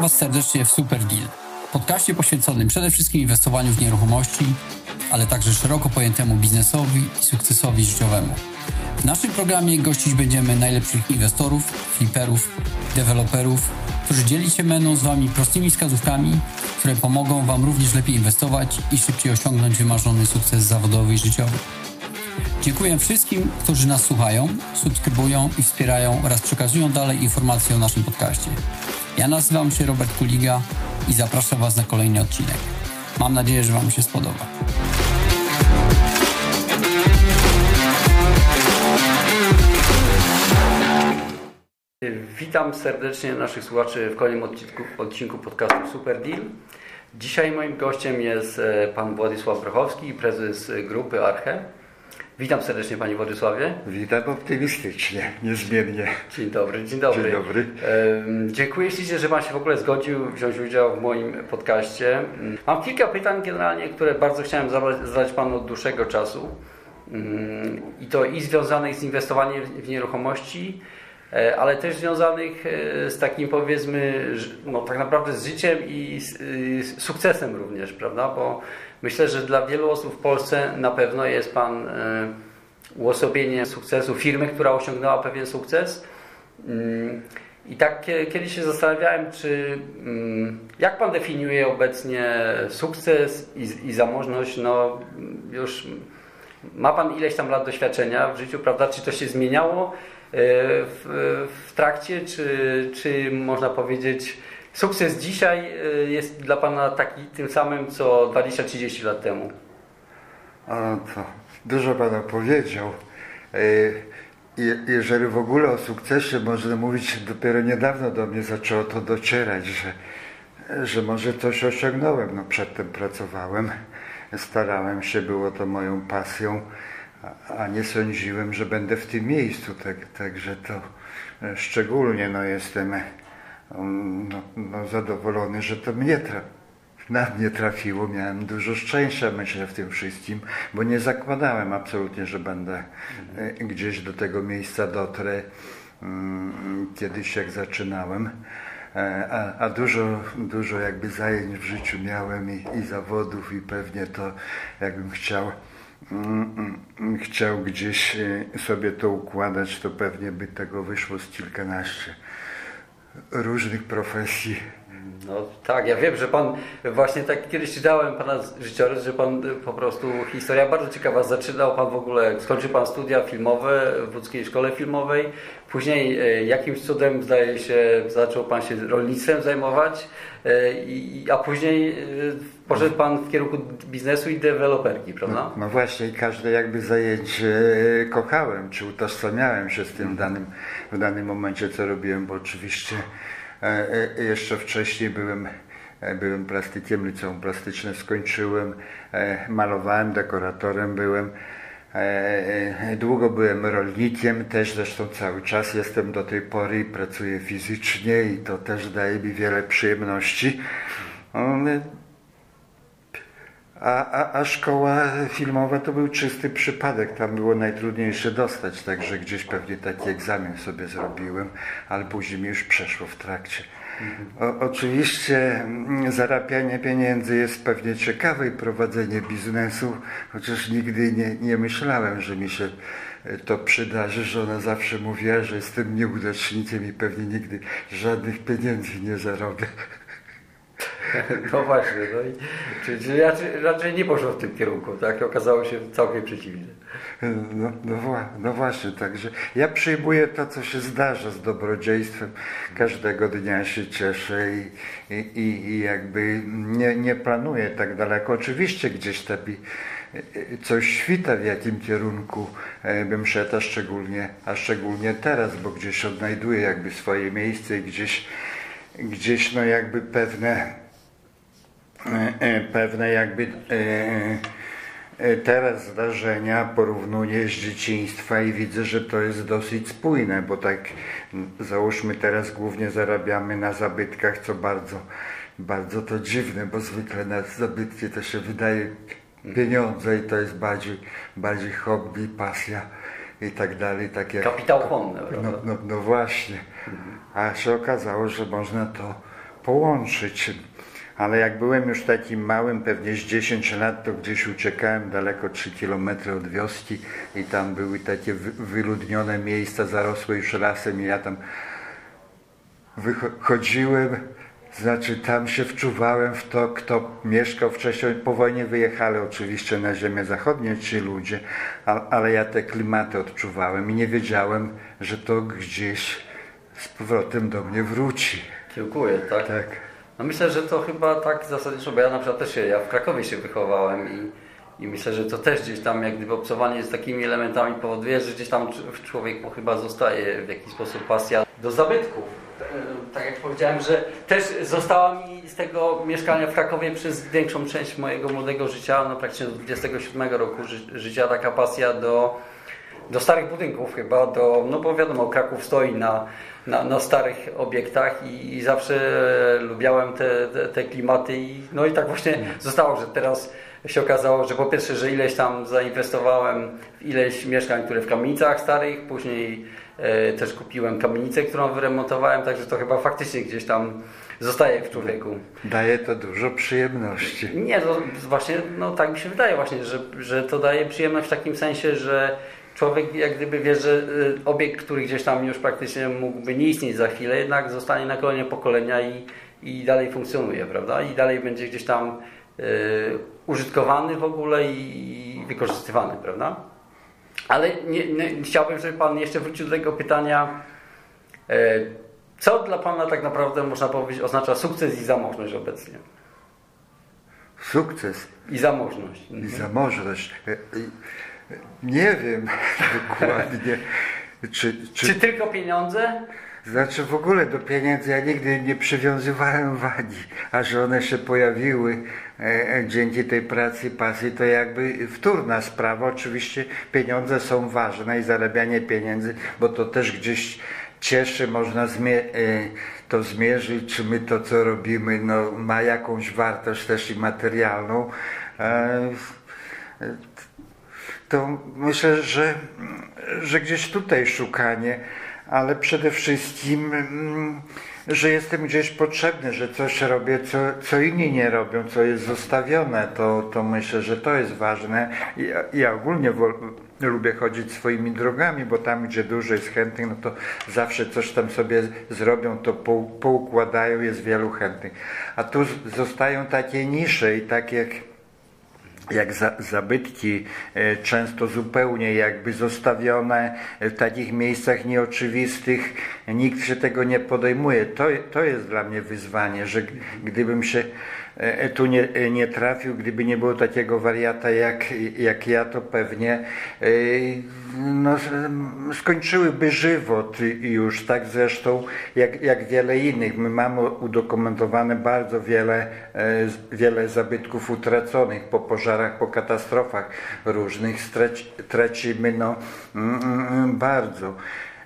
Witam Was serdecznie w Super Deal, podcaście poświęconym przede wszystkim inwestowaniu w nieruchomości, ale także szeroko pojętemu biznesowi i sukcesowi życiowemu. W naszym programie gościć będziemy najlepszych inwestorów, fliperów, deweloperów, którzy dzielić się z Wami prostymi wskazówkami, które pomogą Wam również lepiej inwestować i szybciej osiągnąć wymarzony sukces zawodowy i życiowy. Dziękuję wszystkim, którzy nas słuchają, subskrybują i wspierają oraz przekazują dalej informacje o naszym podcaście. Ja nazywam się Robert Kuliga i zapraszam Was na kolejny odcinek. Mam nadzieję, że Wam się spodoba. Witam serdecznie naszych słuchaczy w kolejnym odcinku, odcinku podcastu Super Deal. Dzisiaj moim gościem jest e, pan Władysław Brochowski, prezes grupy Arche. Witam serdecznie Panie Władysławie. Witam optymistycznie, niezmiennie. Dzień dobry, dzień dobry. Dzień dobry. Dziękuję ślicznie, że Pan się w ogóle zgodził wziąć udział w moim podcaście. Mam kilka pytań generalnie, które bardzo chciałem zadać Panu od dłuższego czasu. I to i związanych z inwestowaniem w nieruchomości, e, ale też związanych e, z takim powiedzmy, no tak naprawdę z życiem i z sukcesem również, prawda? Bo Myślę, że dla wielu osób w Polsce na pewno jest Pan e, uosobieniem sukcesu firmy, która osiągnęła pewien sukces. Mm, I tak kiedyś się zastanawiałem, czy mm, jak Pan definiuje obecnie sukces i, i zamożność? No już ma Pan ileś tam lat doświadczenia w życiu, prawda? Czy to się zmieniało e, w, w trakcie, czy, czy można powiedzieć Sukces dzisiaj y, jest dla Pana taki tym samym, co 20-30 lat temu? A, to dużo Pan powiedział. Y, jeżeli w ogóle o sukcesie można mówić, dopiero niedawno do mnie zaczęło to docierać, że, że może coś osiągnąłem. No, przedtem pracowałem, starałem się, było to moją pasją, a nie sądziłem, że będę w tym miejscu. Tak, także to e, szczególnie no, jestem no, no, zadowolony, że to mnie tra na mnie trafiło. Miałem dużo szczęścia, myślę, w tym wszystkim, bo nie zakładałem absolutnie, że będę mhm. gdzieś do tego miejsca dotrę mm, kiedyś, jak zaczynałem. E, a, a, dużo, dużo jakby zajęć w życiu miałem i, i zawodów i pewnie to jakbym chciał mm, mm, chciał gdzieś e, sobie to układać, to pewnie by tego wyszło z kilkanaście różnych profesji. No tak, ja wiem, że Pan właśnie tak kiedyś czytałem Pana życiorys, że Pan po prostu historia bardzo ciekawa. Zaczynał Pan w ogóle, skończył Pan studia filmowe w Łódzkiej Szkole Filmowej. Później e, jakimś cudem zdaje się zaczął Pan się rolnictwem zajmować, e, a później e, poszedł Pan w kierunku biznesu i deweloperki, prawda? No, no właśnie, każde jakby zajęcie kochałem, czy utożsamiałem się z tym danym, w danym momencie, co robiłem, bo oczywiście jeszcze wcześniej byłem byłem plastykiem, liceum plastyczne skończyłem, malowałem, dekoratorem byłem. E, e, długo byłem rolnikiem, też zresztą cały czas jestem do tej pory i pracuję fizycznie i to też daje mi wiele przyjemności. A, a, a szkoła filmowa to był czysty przypadek, tam było najtrudniejsze dostać, także gdzieś pewnie taki egzamin sobie zrobiłem, ale później mi już przeszło w trakcie. O, oczywiście mm, zarabianie pieniędzy jest pewnie ciekawe i prowadzenie biznesu, chociaż nigdy nie, nie myślałem, że mi się e, to przydarzy. że ona zawsze mówiła, że jestem nieudacznikiem i pewnie nigdy żadnych pieniędzy nie zarobię. No właśnie, no i, czyli, czyli raczej, raczej, nie poszło w tym kierunku, tak? Okazało się całkiem przeciwnie. No, no, no, właśnie, także ja przyjmuję to, co się zdarza z dobrodziejstwem. Każdego dnia się cieszę i, i, i jakby nie, nie planuję tak daleko. Oczywiście gdzieś tam coś świta, w jakim kierunku e, bym szedł, a szczególnie, a szczególnie teraz, bo gdzieś odnajduję jakby swoje miejsce i gdzieś, gdzieś no jakby pewne E, e, pewne jakby e, teraz zdarzenia porównuję z dzieciństwa i widzę, że to jest dosyć spójne, bo tak załóżmy teraz głównie zarabiamy na zabytkach, co bardzo, bardzo to dziwne, bo zwykle na zabytki to się wydaje pieniądze i to jest bardziej, bardziej hobby, pasja i tak dalej. Tak jak, Kapitał chłonny, no, no, no, właśnie. A się okazało, że można to połączyć. Ale jak byłem już takim małym, pewnie z 10 lat, to gdzieś uciekałem daleko 3 km od wioski i tam były takie wyludnione miejsca zarosłe już lasem i ja tam wychodziłem, znaczy tam się wczuwałem w to, kto mieszkał wcześniej, po wojnie wyjechali oczywiście na ziemię zachodnie ci ludzie, ale ja te klimaty odczuwałem i nie wiedziałem, że to gdzieś z powrotem do mnie wróci. Kiełkuje, tak? Tak. No myślę, że to chyba tak zasadniczo, bo ja na przykład też się, ja w Krakowie się wychowałem i, i myślę, że to też gdzieś tam jak gdyby obcowanie z takimi elementami powoduje, że gdzieś tam w człowieku chyba zostaje w jakiś sposób pasja do zabytków. Tak jak powiedziałem, że też została mi z tego mieszkania w Krakowie przez większą część mojego młodego życia, no praktycznie do 27 roku ży życia, taka pasja do, do starych budynków chyba, do, no bo wiadomo, Kraków stoi na na, na starych obiektach i, i zawsze lubiałem te, te, te, klimaty i no i tak właśnie mm. zostało, że teraz się okazało, że po pierwsze, że ileś tam zainwestowałem w ileś mieszkań, które w kamienicach starych, później e, też kupiłem kamienicę, którą wyremontowałem, także to chyba faktycznie gdzieś tam zostaje w człowieku. Daje to dużo przyjemności. Nie, to właśnie, no tak mi się wydaje właśnie, że, że to daje przyjemność w takim sensie, że człowiek jak gdyby wie, że y, obiekt, który gdzieś tam już praktycznie mógłby nie istnieć za chwilę, jednak zostanie na kolejne pokolenia i, i dalej funkcjonuje, prawda? I dalej będzie gdzieś tam y, użytkowany w ogóle i, i wykorzystywany, prawda? Ale nie, nie, chciałbym, żeby Pan jeszcze wrócił do tego pytania, y, co dla Pana tak naprawdę można powiedzieć oznacza sukces i zamożność obecnie? Sukces. I zamożność. I zamożność. E, nie wiem dokładnie. Czy, czy... czy tylko pieniądze? Znaczy w ogóle do pieniędzy ja nigdy nie przywiązywałem wagi, a że one się pojawiły e, e, dzięki tej pracy, pasji, to jakby wtórna sprawa. Oczywiście pieniądze są ważne i zarabianie pieniędzy, bo to też gdzieś cieszy, można zmie e, to zmierzyć, czy my to co robimy no, ma jakąś wartość też i materialną. E, to myślę, że, że gdzieś tutaj szukanie, ale przede wszystkim, mm, że jestem gdzieś potrzebny, że coś robię, co, co inni nie robią, co jest zostawione, to, to myślę, że to jest ważne. Ja, ja ogólnie lubię chodzić swoimi drogami, bo tam, gdzie dużo jest chętnych, no to zawsze coś tam sobie zrobią, to poukładają, jest wielu chętnych. A tu zostają takie nisze i tak jak jak za, zabytki, e, często zupełnie jakby zostawione w takich miejscach nieoczywistych, nikt się tego nie podejmuje. To, to jest dla mnie wyzwanie, że gdybym się tu nie, e, nie trafił, gdyby nie było takiego wariata jak, jak ja, to pewnie e, no, skończyłyby żywot już, tak zresztą jak, jak wiele innych. My mamy udokumentowane bardzo wiele, wiele zabytków utraconych po pożarach, po katastrofach różnych. Tracimy no, mm, mm, bardzo.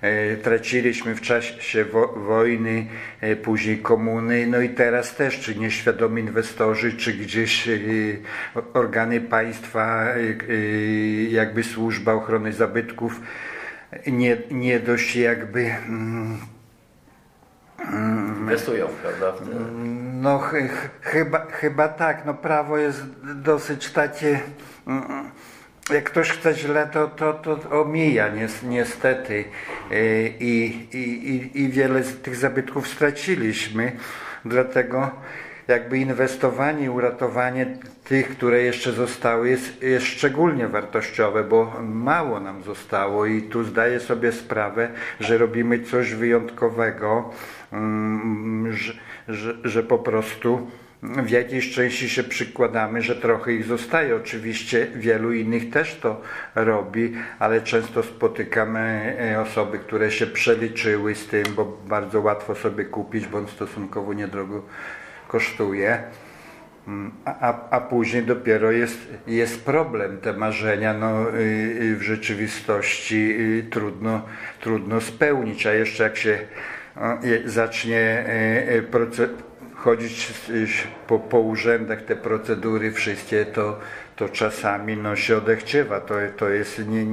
E, traciliśmy w czasie wo wojny, e, później komuny, no i teraz też, czy nieświadomi inwestorzy, czy gdzieś e, organy państwa, jakby służba ochrony zabytków, nie, nie dość jakby. Mm, mm, Inwestują, prawda? No ch chyba, chyba tak. No prawo jest dosyć takie mm, jak ktoś chce źle, to, to, to omija niestety. Y, I, i, i wiele z tych zabytków straciliśmy. Dlatego jakby inwestowanie i uratowanie tych, które jeszcze zostały jest, jest szczególnie wartościowe, bo mało nam zostało. I tu zdaję sobie sprawę, że robimy coś wyjątkowego, mm, że, że, że po prostu w jakiejś części się przykładamy, że trochę ich zostaje. Oczywiście wielu innych też to robi, ale często spotykamy e, osoby, które się przeliczyły z tym, bo bardzo łatwo sobie kupić, bo on stosunkowo niedrogo kosztuje. Mm, a, a, a później dopiero jest, jest problem. Te marzenia no, y, y, w rzeczywistości y, trudno, trudno spełnić, a jeszcze jak się zacznie e, e, proces chodzić po, po urzędach, te procedury wszystkie, to, to czasami no, się odechciewa. To, to jest nie,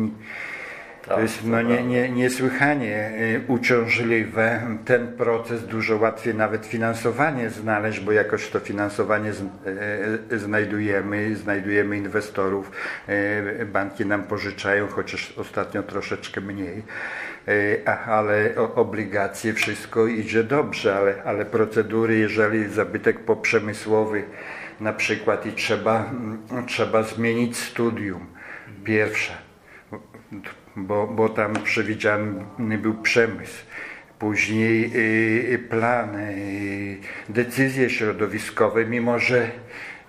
To jest no, nie, nie, niesłychanie uciążliwe. Ten proces dużo łatwiej nawet finansowanie znaleźć, bo jakoś to finansowanie znajdujemy, znajdujemy inwestorów. Banki nam pożyczają, chociaż ostatnio troszeczkę mniej. Ale obligacje, wszystko idzie dobrze, ale, ale procedury, jeżeli zabytek poprzemysłowy na przykład i trzeba, trzeba zmienić studium pierwsze, bo, bo tam przewidziany był przemysł. Później y, plany, y, decyzje środowiskowe, mimo że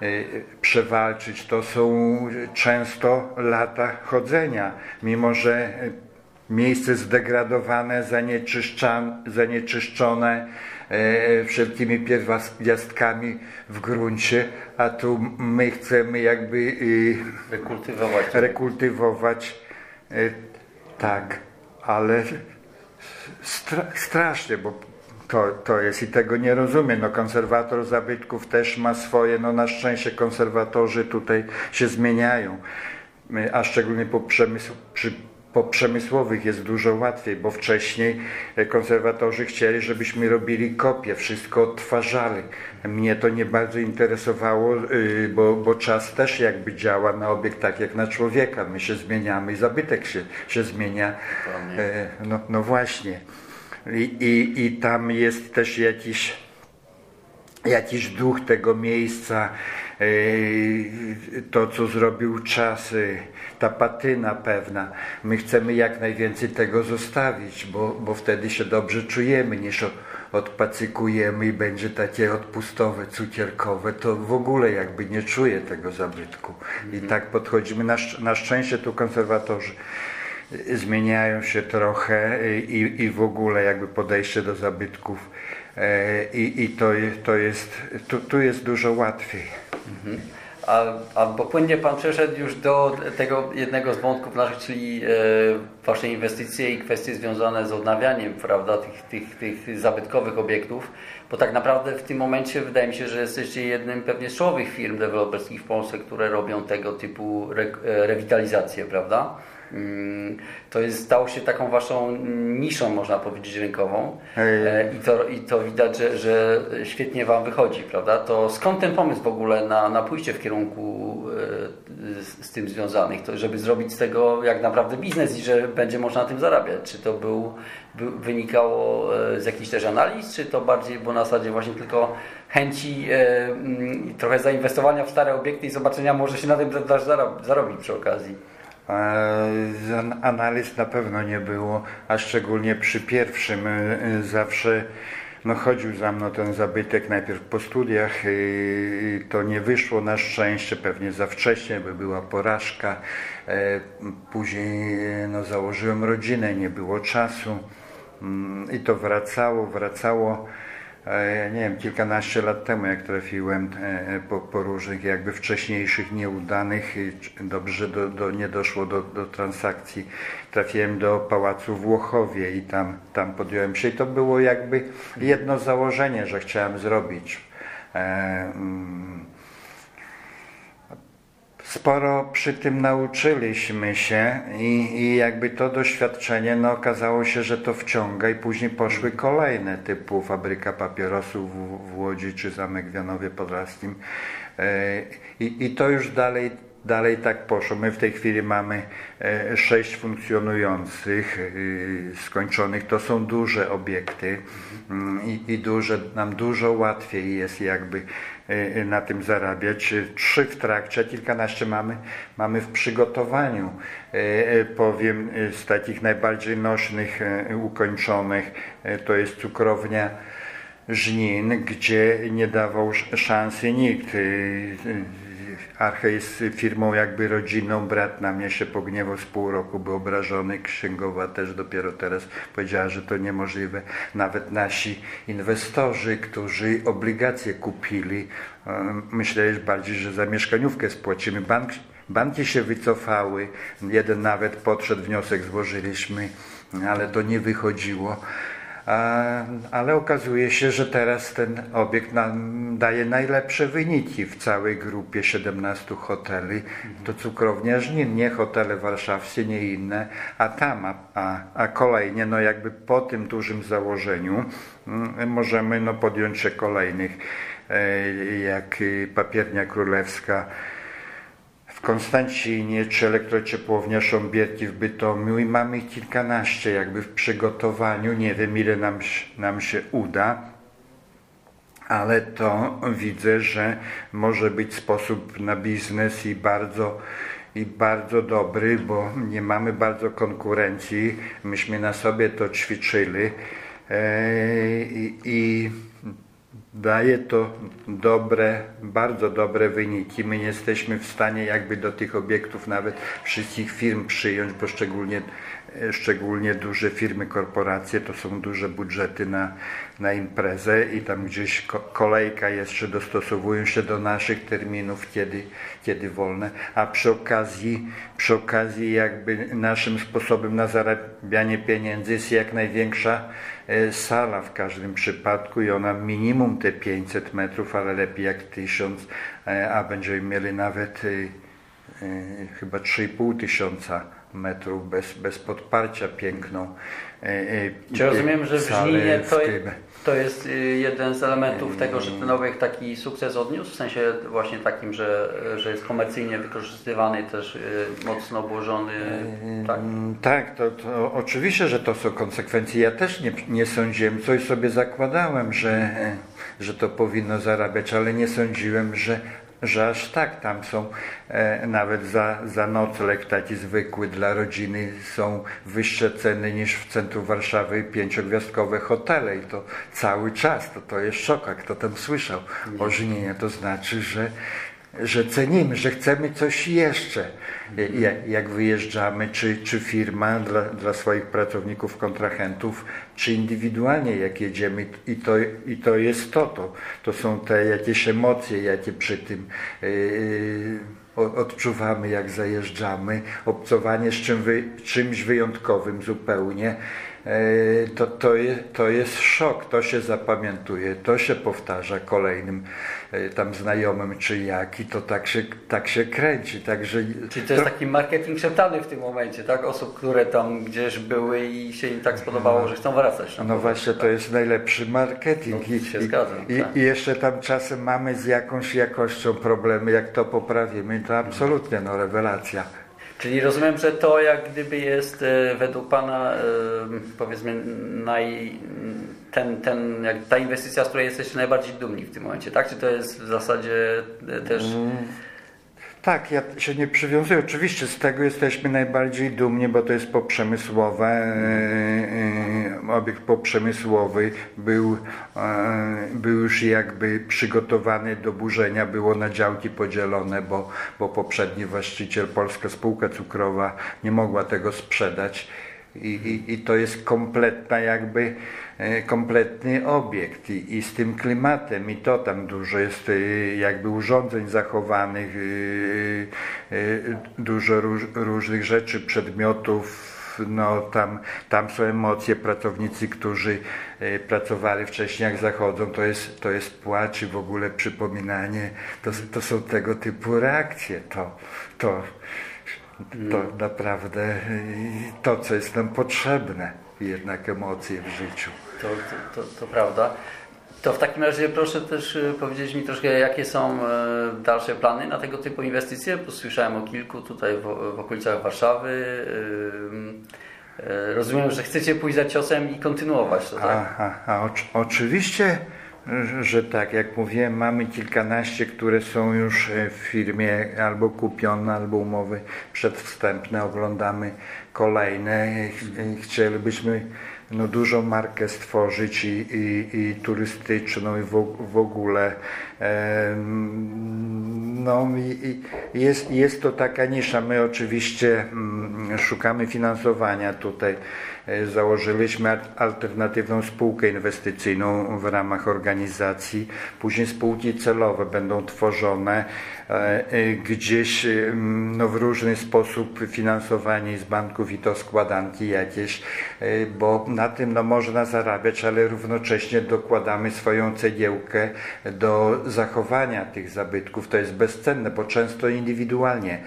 y, przewalczyć to są często lata chodzenia, mimo że miejsce zdegradowane, zanieczyszczone e, wszelkimi pierwiastkami w gruncie, a tu my chcemy jakby y, rekultywować. rekultywować e, tak, ale stra strasznie, bo to, to jest i tego nie rozumiem. No, konserwator zabytków też ma swoje, no na szczęście konserwatorzy tutaj się zmieniają, a szczególnie po przemysł, przy po przemysłowych jest dużo łatwiej, bo wcześniej konserwatorzy chcieli, żebyśmy robili kopie, wszystko odtwarzali. Mnie to nie bardzo interesowało, y, bo, bo czas też jakby działa na obiekt tak jak na człowieka. My się zmieniamy i zabytek się, się zmienia. E, no, no właśnie. I, i, I tam jest też jakiś, jakiś duch tego miejsca, to co zrobił czas ta patyna pewna. My chcemy jak najwięcej tego zostawić, bo, bo wtedy się dobrze czujemy, niż odpacykujemy i będzie takie odpustowe, cukierkowe, to w ogóle jakby nie czuję tego zabytku. I mhm. tak podchodzimy. Na, na szczęście tu konserwatorzy zmieniają się trochę i, i w ogóle jakby podejście do zabytków i, i to, to jest, tu, tu jest dużo łatwiej. Mhm. A, a płynnie Pan przeszedł już do tego jednego z wątków naszych, czyli e, Wasze inwestycje i kwestie związane z odnawianiem prawda, tych, tych, tych zabytkowych obiektów, bo tak naprawdę w tym momencie wydaje mi się, że jesteście jednym pewnie z czołowych firm deweloperskich w Polsce, które robią tego typu re, e, rewitalizację, prawda? Mm, to jest, stało się taką waszą niszą, można powiedzieć, rynkową e, i to, i to widać, że, że świetnie wam wychodzi, prawda? To skąd ten pomysł w ogóle na, na pójście w kierunku e, z, z tym związanych, to żeby zrobić z tego jak naprawdę biznes i że będzie można na tym zarabiać? Czy to był, był, wynikało e, z jakichś też analiz, czy to bardziej było na zasadzie właśnie tylko chęci mm, trochę zainwestowania w stare obiekty i zobaczenia, może się na tym też zarobić przy okazji? Analiz na pewno nie było, a szczególnie przy pierwszym e, zawsze no chodził za mną ten zabytek najpierw po studiach i to nie wyszło na szczęście, pewnie za wcześnie, by była porażka. E, później no, założyłem rodzinę, nie było czasu mm, i to wracało, wracało nie wiem, kilkanaście lat temu, jak trafiłem e, po, po różnych jakby wcześniejszych nieudanych, dobrze do, do, nie doszło do, do transakcji, trafiłem do Pałacu w Łochowie i tam, tam podjąłem się i to było jakby jedno założenie, że chciałem zrobić. E, mm, sporo przy tym nauczyliśmy się i, i, jakby to doświadczenie no, okazało się, że to wciąga i później poszły kolejne typu fabryka papierosów w, w Łodzi czy zamek w Janowie Podlaskim e, i, i to już dalej dalej tak poszło. My w tej chwili mamy e, sześć funkcjonujących, e, skończonych. To są duże obiekty mm, i, i duże, nam dużo łatwiej jest jakby na tym zarabiać. Trzy w trakcie, kilkanaście mamy, mamy w przygotowaniu. Powiem z takich najbardziej nośnych, ukończonych, to jest cukrownia Żnin, gdzie nie dawał szansy nikt Arche jest firmą jakby rodzinną, brat na mnie się pogniewał z pół roku, był obrażony, księgowa też dopiero teraz powiedziała, że to niemożliwe. Nawet nasi inwestorzy, którzy obligacje kupili, myśleli bardziej, że za mieszkaniówkę spłacimy. Bank, banki się wycofały, jeden nawet podszedł, wniosek złożyliśmy, ale to nie wychodziło. Ale okazuje się, że teraz ten obiekt nam daje najlepsze wyniki w całej grupie 17 hoteli. To cukrownia Żnin, nie hotele warszawskie, nie inne, a tam, a, a, kolejnie, no jakby po tym dużym założeniu mm, możemy no podjąć się kolejnych, e, jak Papiernia Królewska, Konstancinie czy elektrociepłownia Sząbierki w Bytomiu i mamy ich kilkanaście jakby w przygotowaniu. Nie wiem ile nam, nam się uda, ale to widzę, że może być sposób na biznes i bardzo i bardzo dobry, bo nie mamy bardzo konkurencji. Myśmy na sobie to ćwiczyli e, i, i daje to dobre, bardzo dobre wyniki. My nie jesteśmy w stanie jakby do tych obiektów nawet wszystkich firm przyjąć, bo szczególnie, szczególnie duże firmy, korporacje to są duże budżety na, na imprezę i tam gdzieś kolejka jeszcze dostosowują się do naszych terminów, kiedy, kiedy wolne, a przy okazji, przy okazji jakby naszym sposobem na zarabianie pieniędzy jest jak największa sala w każdym przypadku i ona minimum te 500 metrów, ale lepiej jak 1000, e, a będziemy mieli nawet e, chyba 3,5 tysiąca metrów bez, bez podparcia piękną. Czy rozumiem, że w Żninie to, to jest y, jeden z elementów tego, że ten obiekt taki sukces odniósł, w sensie właśnie takim, że, że jest komercyjnie wykorzystywany, też y, mocno obłożony. Tak, tak to, to oczywiście, że to są konsekwencje. Ja też nie, nie sądziłem, coś sobie zakładałem, że, że to powinno zarabiać, ale nie sądziłem, że że aż tak tam są e, nawet za, za nocleg taki zwykły dla rodziny są wyższe ceny niż w centrum Warszawy pięciogwiazdkowe hotele i to cały czas, to, to jest szok, kto tam słyszał. O to znaczy, że że cenimy, że chcemy coś jeszcze. Jak wyjeżdżamy, czy, czy firma dla, dla swoich pracowników, kontrahentów, czy indywidualnie jak jedziemy i to, i to jest to, to, to są te jakieś emocje, jakie przy tym yy, odczuwamy, jak zajeżdżamy, obcowanie z czym wy, czymś wyjątkowym zupełnie. E, to, to, jest, to jest szok, to się zapamiętuje, to się powtarza kolejnym e, tam znajomym czy jak i to tak się, tak się kręci. Także Czyli to jest taki marketing szeptany w tym momencie, tak? Osób, które tam gdzieś były i się im tak spodobało, no, że chcą wracać. No, no właśnie, tak. to jest najlepszy marketing. No, I, zgadzam, i, tak. I jeszcze tam czasem mamy z jakąś jakością problemy, jak to poprawimy, to absolutnie no rewelacja. Czyli rozumiem, że to jak gdyby jest e, według Pana e, powiedzmy naj, ten, ten, jak ta inwestycja, z której jesteście najbardziej dumni w tym momencie, tak? Czy to jest w zasadzie e, też... Mm tak, ja się nie przywiązuję. Oczywiście z tego jesteśmy najbardziej dumni, bo to jest poprzemysłowe. E, e, obiekt poprzemysłowy był, e, był już jakby przygotowany do burzenia, było na działki podzielone, bo, bo poprzedni właściciel, Polska Spółka Cukrowa, nie mogła tego sprzedać. I, i, i to jest kompletna jakby kompletny obiekt. I, i, z tym klimatem i to tam dużo jest e, jakby urządzeń zachowanych, e, dużo róż, różnych rzeczy, przedmiotów, no tam, tam są emocje, pracownicy, którzy pracowali wcześniej jak zachodzą, to jest, to jest płacz i w ogóle przypominanie, to, to są tego typu reakcje, to, to, to mm. naprawdę to, co jest nam potrzebne jednak emocje w życiu. To, to, to, prawda. To w takim razie proszę też y, powiedzieć mi troszkę, jakie są e, dalsze plany na tego typu inwestycje. Słyszałem o kilku tutaj w, w okolicach Warszawy. E, rozumiem, że chcecie pójść za ciosem i kontynuować to, tak? A, a, a oczywiście, że tak. Jak mówiłem, mamy kilkanaście, które są już w firmie albo kupione, albo umowy przedwstępne. Oglądamy kolejne. Chcielibyśmy no, dużą markę stworzyć i, i, i turystyczną i w, w ogóle. No, jest, jest to taka nisza. My oczywiście mm, szukamy finansowania tutaj. E, założyliśmy alternatywną spółkę inwestycyjną w ramach organizacji. Później spółki celowe będą tworzone e, e, gdzieś no, w różny sposób finansowanie z banków i to składanki jakieś, bo na tym no, można zarabiać, ale równocześnie dokładamy swoją cegiełkę do zachowania tych zabytków. To jest bezcenne, bo często indywidualnie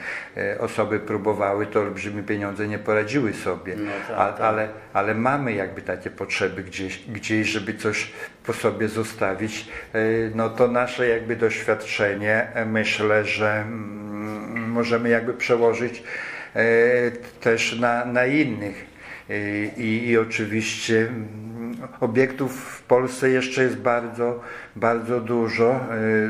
osoby próbowały, to olbrzymie pieniądze nie poradziły sobie, no tak, tak. Ale, ale mamy jakby takie potrzeby gdzieś, gdzieś, żeby coś po sobie zostawić. No to nasze jakby doświadczenie myślę, że mm, możemy jakby przełożyć e, też na, na innych. E, I, I, oczywiście mm, obiektów Polsce jeszcze jest bardzo, bardzo dużo. E,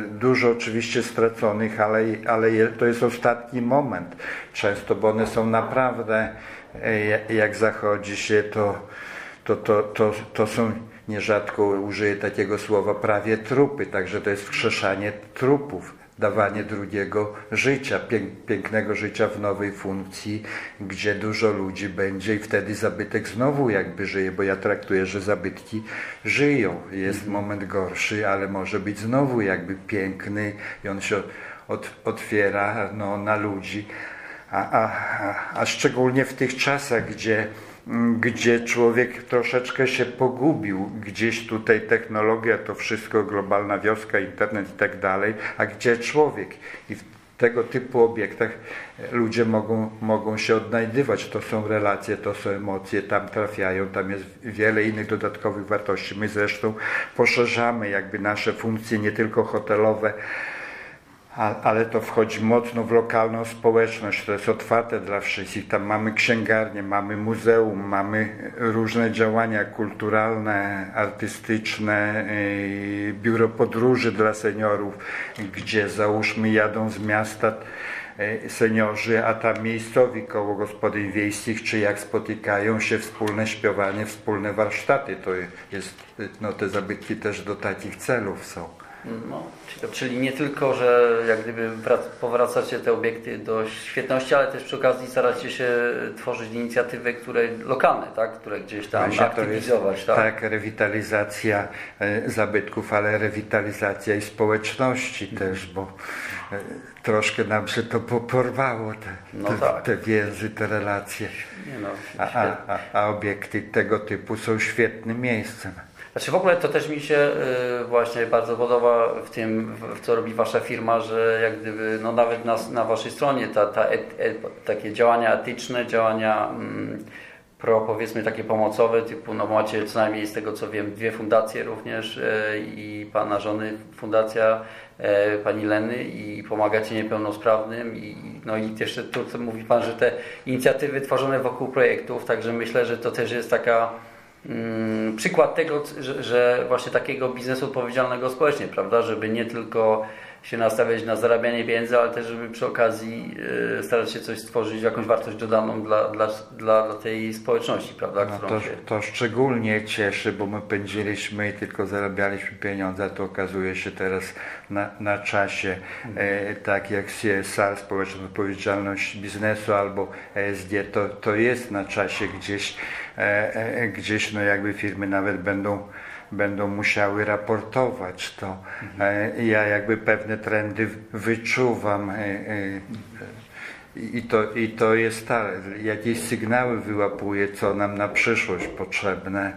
dużo oczywiście straconych, ale, ale to jest ostatni moment często, bo one są naprawdę, jak zachodzi się, to, to, to, to, to są nierzadko użyję takiego słowa prawie trupy, także to jest wskrzeszanie trupów, dawanie drugiego życia, pięknego życia w nowej funkcji, gdzie dużo ludzi będzie i wtedy zabytek znowu jakby żyje, bo ja traktuję, że zabytki żyją. Jest mhm. moment gorszy, ale może być znowu jakby piękny i on się od, otwiera no, na ludzi. A, a, a, a szczególnie w tych czasach, gdzie gdzie człowiek troszeczkę się pogubił, gdzieś tutaj technologia, to wszystko, globalna wioska, internet i tak dalej, a gdzie człowiek? I w tego typu obiektach ludzie mogą, mogą się odnajdywać. To są relacje, to są emocje, tam trafiają, tam jest wiele innych dodatkowych wartości. My zresztą poszerzamy jakby nasze funkcje nie tylko hotelowe, ale to wchodzi mocno w lokalną społeczność, to jest otwarte dla wszystkich. Tam mamy księgarnię, mamy muzeum, mamy różne działania kulturalne, artystyczne, yy, biuro podróży dla seniorów, gdzie załóżmy jadą z miasta yy, seniorzy, a tam miejscowi koło gospodyń wiejskich, czy jak spotykają się, wspólne śpiewanie, wspólne warsztaty. To jest, no te zabytki też do takich celów są. No, czyli nie tylko, że jak gdyby powracacie te obiekty do świetności, ale też przy okazji staracie się tworzyć inicjatywy, które lokalne, tak? które gdzieś tam Właśnie aktywizować. Jest, tak? tak, rewitalizacja e, zabytków, ale rewitalizacja i społeczności mhm. też, bo e, troszkę nam się to porwało, te, no te, tak. te więzy, te relacje. No, a, a, a obiekty tego typu są świetnym miejscem. Znaczy w ogóle to też mi się y, właśnie bardzo podoba w tym, w co robi Wasza firma, że jak gdyby, no nawet na, na Waszej stronie ta, ta et, et, takie działania etyczne, działania mm, pro powiedzmy takie pomocowe, typu no macie co najmniej z tego co wiem dwie fundacje również y, i Pana żony fundacja y, Pani Leny i pomagacie niepełnosprawnym i no i jeszcze tu mówi Pan, że te inicjatywy tworzone wokół projektów, także myślę, że to też jest taka przykład tego, że, że, właśnie takiego biznesu odpowiedzialnego społecznie, prawda, żeby nie tylko się nastawiać na zarabianie pieniędzy, ale też żeby przy okazji e, starać się coś stworzyć, jakąś wartość dodaną dla, dla, dla, dla tej społeczności, prawda? No to, się... to szczególnie cieszy, bo my pędziliśmy i tylko zarabialiśmy pieniądze, a to okazuje się teraz na, na czasie, mhm. e, tak jak CSR, Społeczna Odpowiedzialność Biznesu albo ESG, to, to jest na czasie gdzieś, e, e, gdzieś no jakby firmy nawet będą będą musiały raportować to. Mhm. Ja jakby pewne trendy wyczuwam. E, e, I to, I to jest tak, jakieś sygnały wyłapuje, co nam na przyszłość potrzebne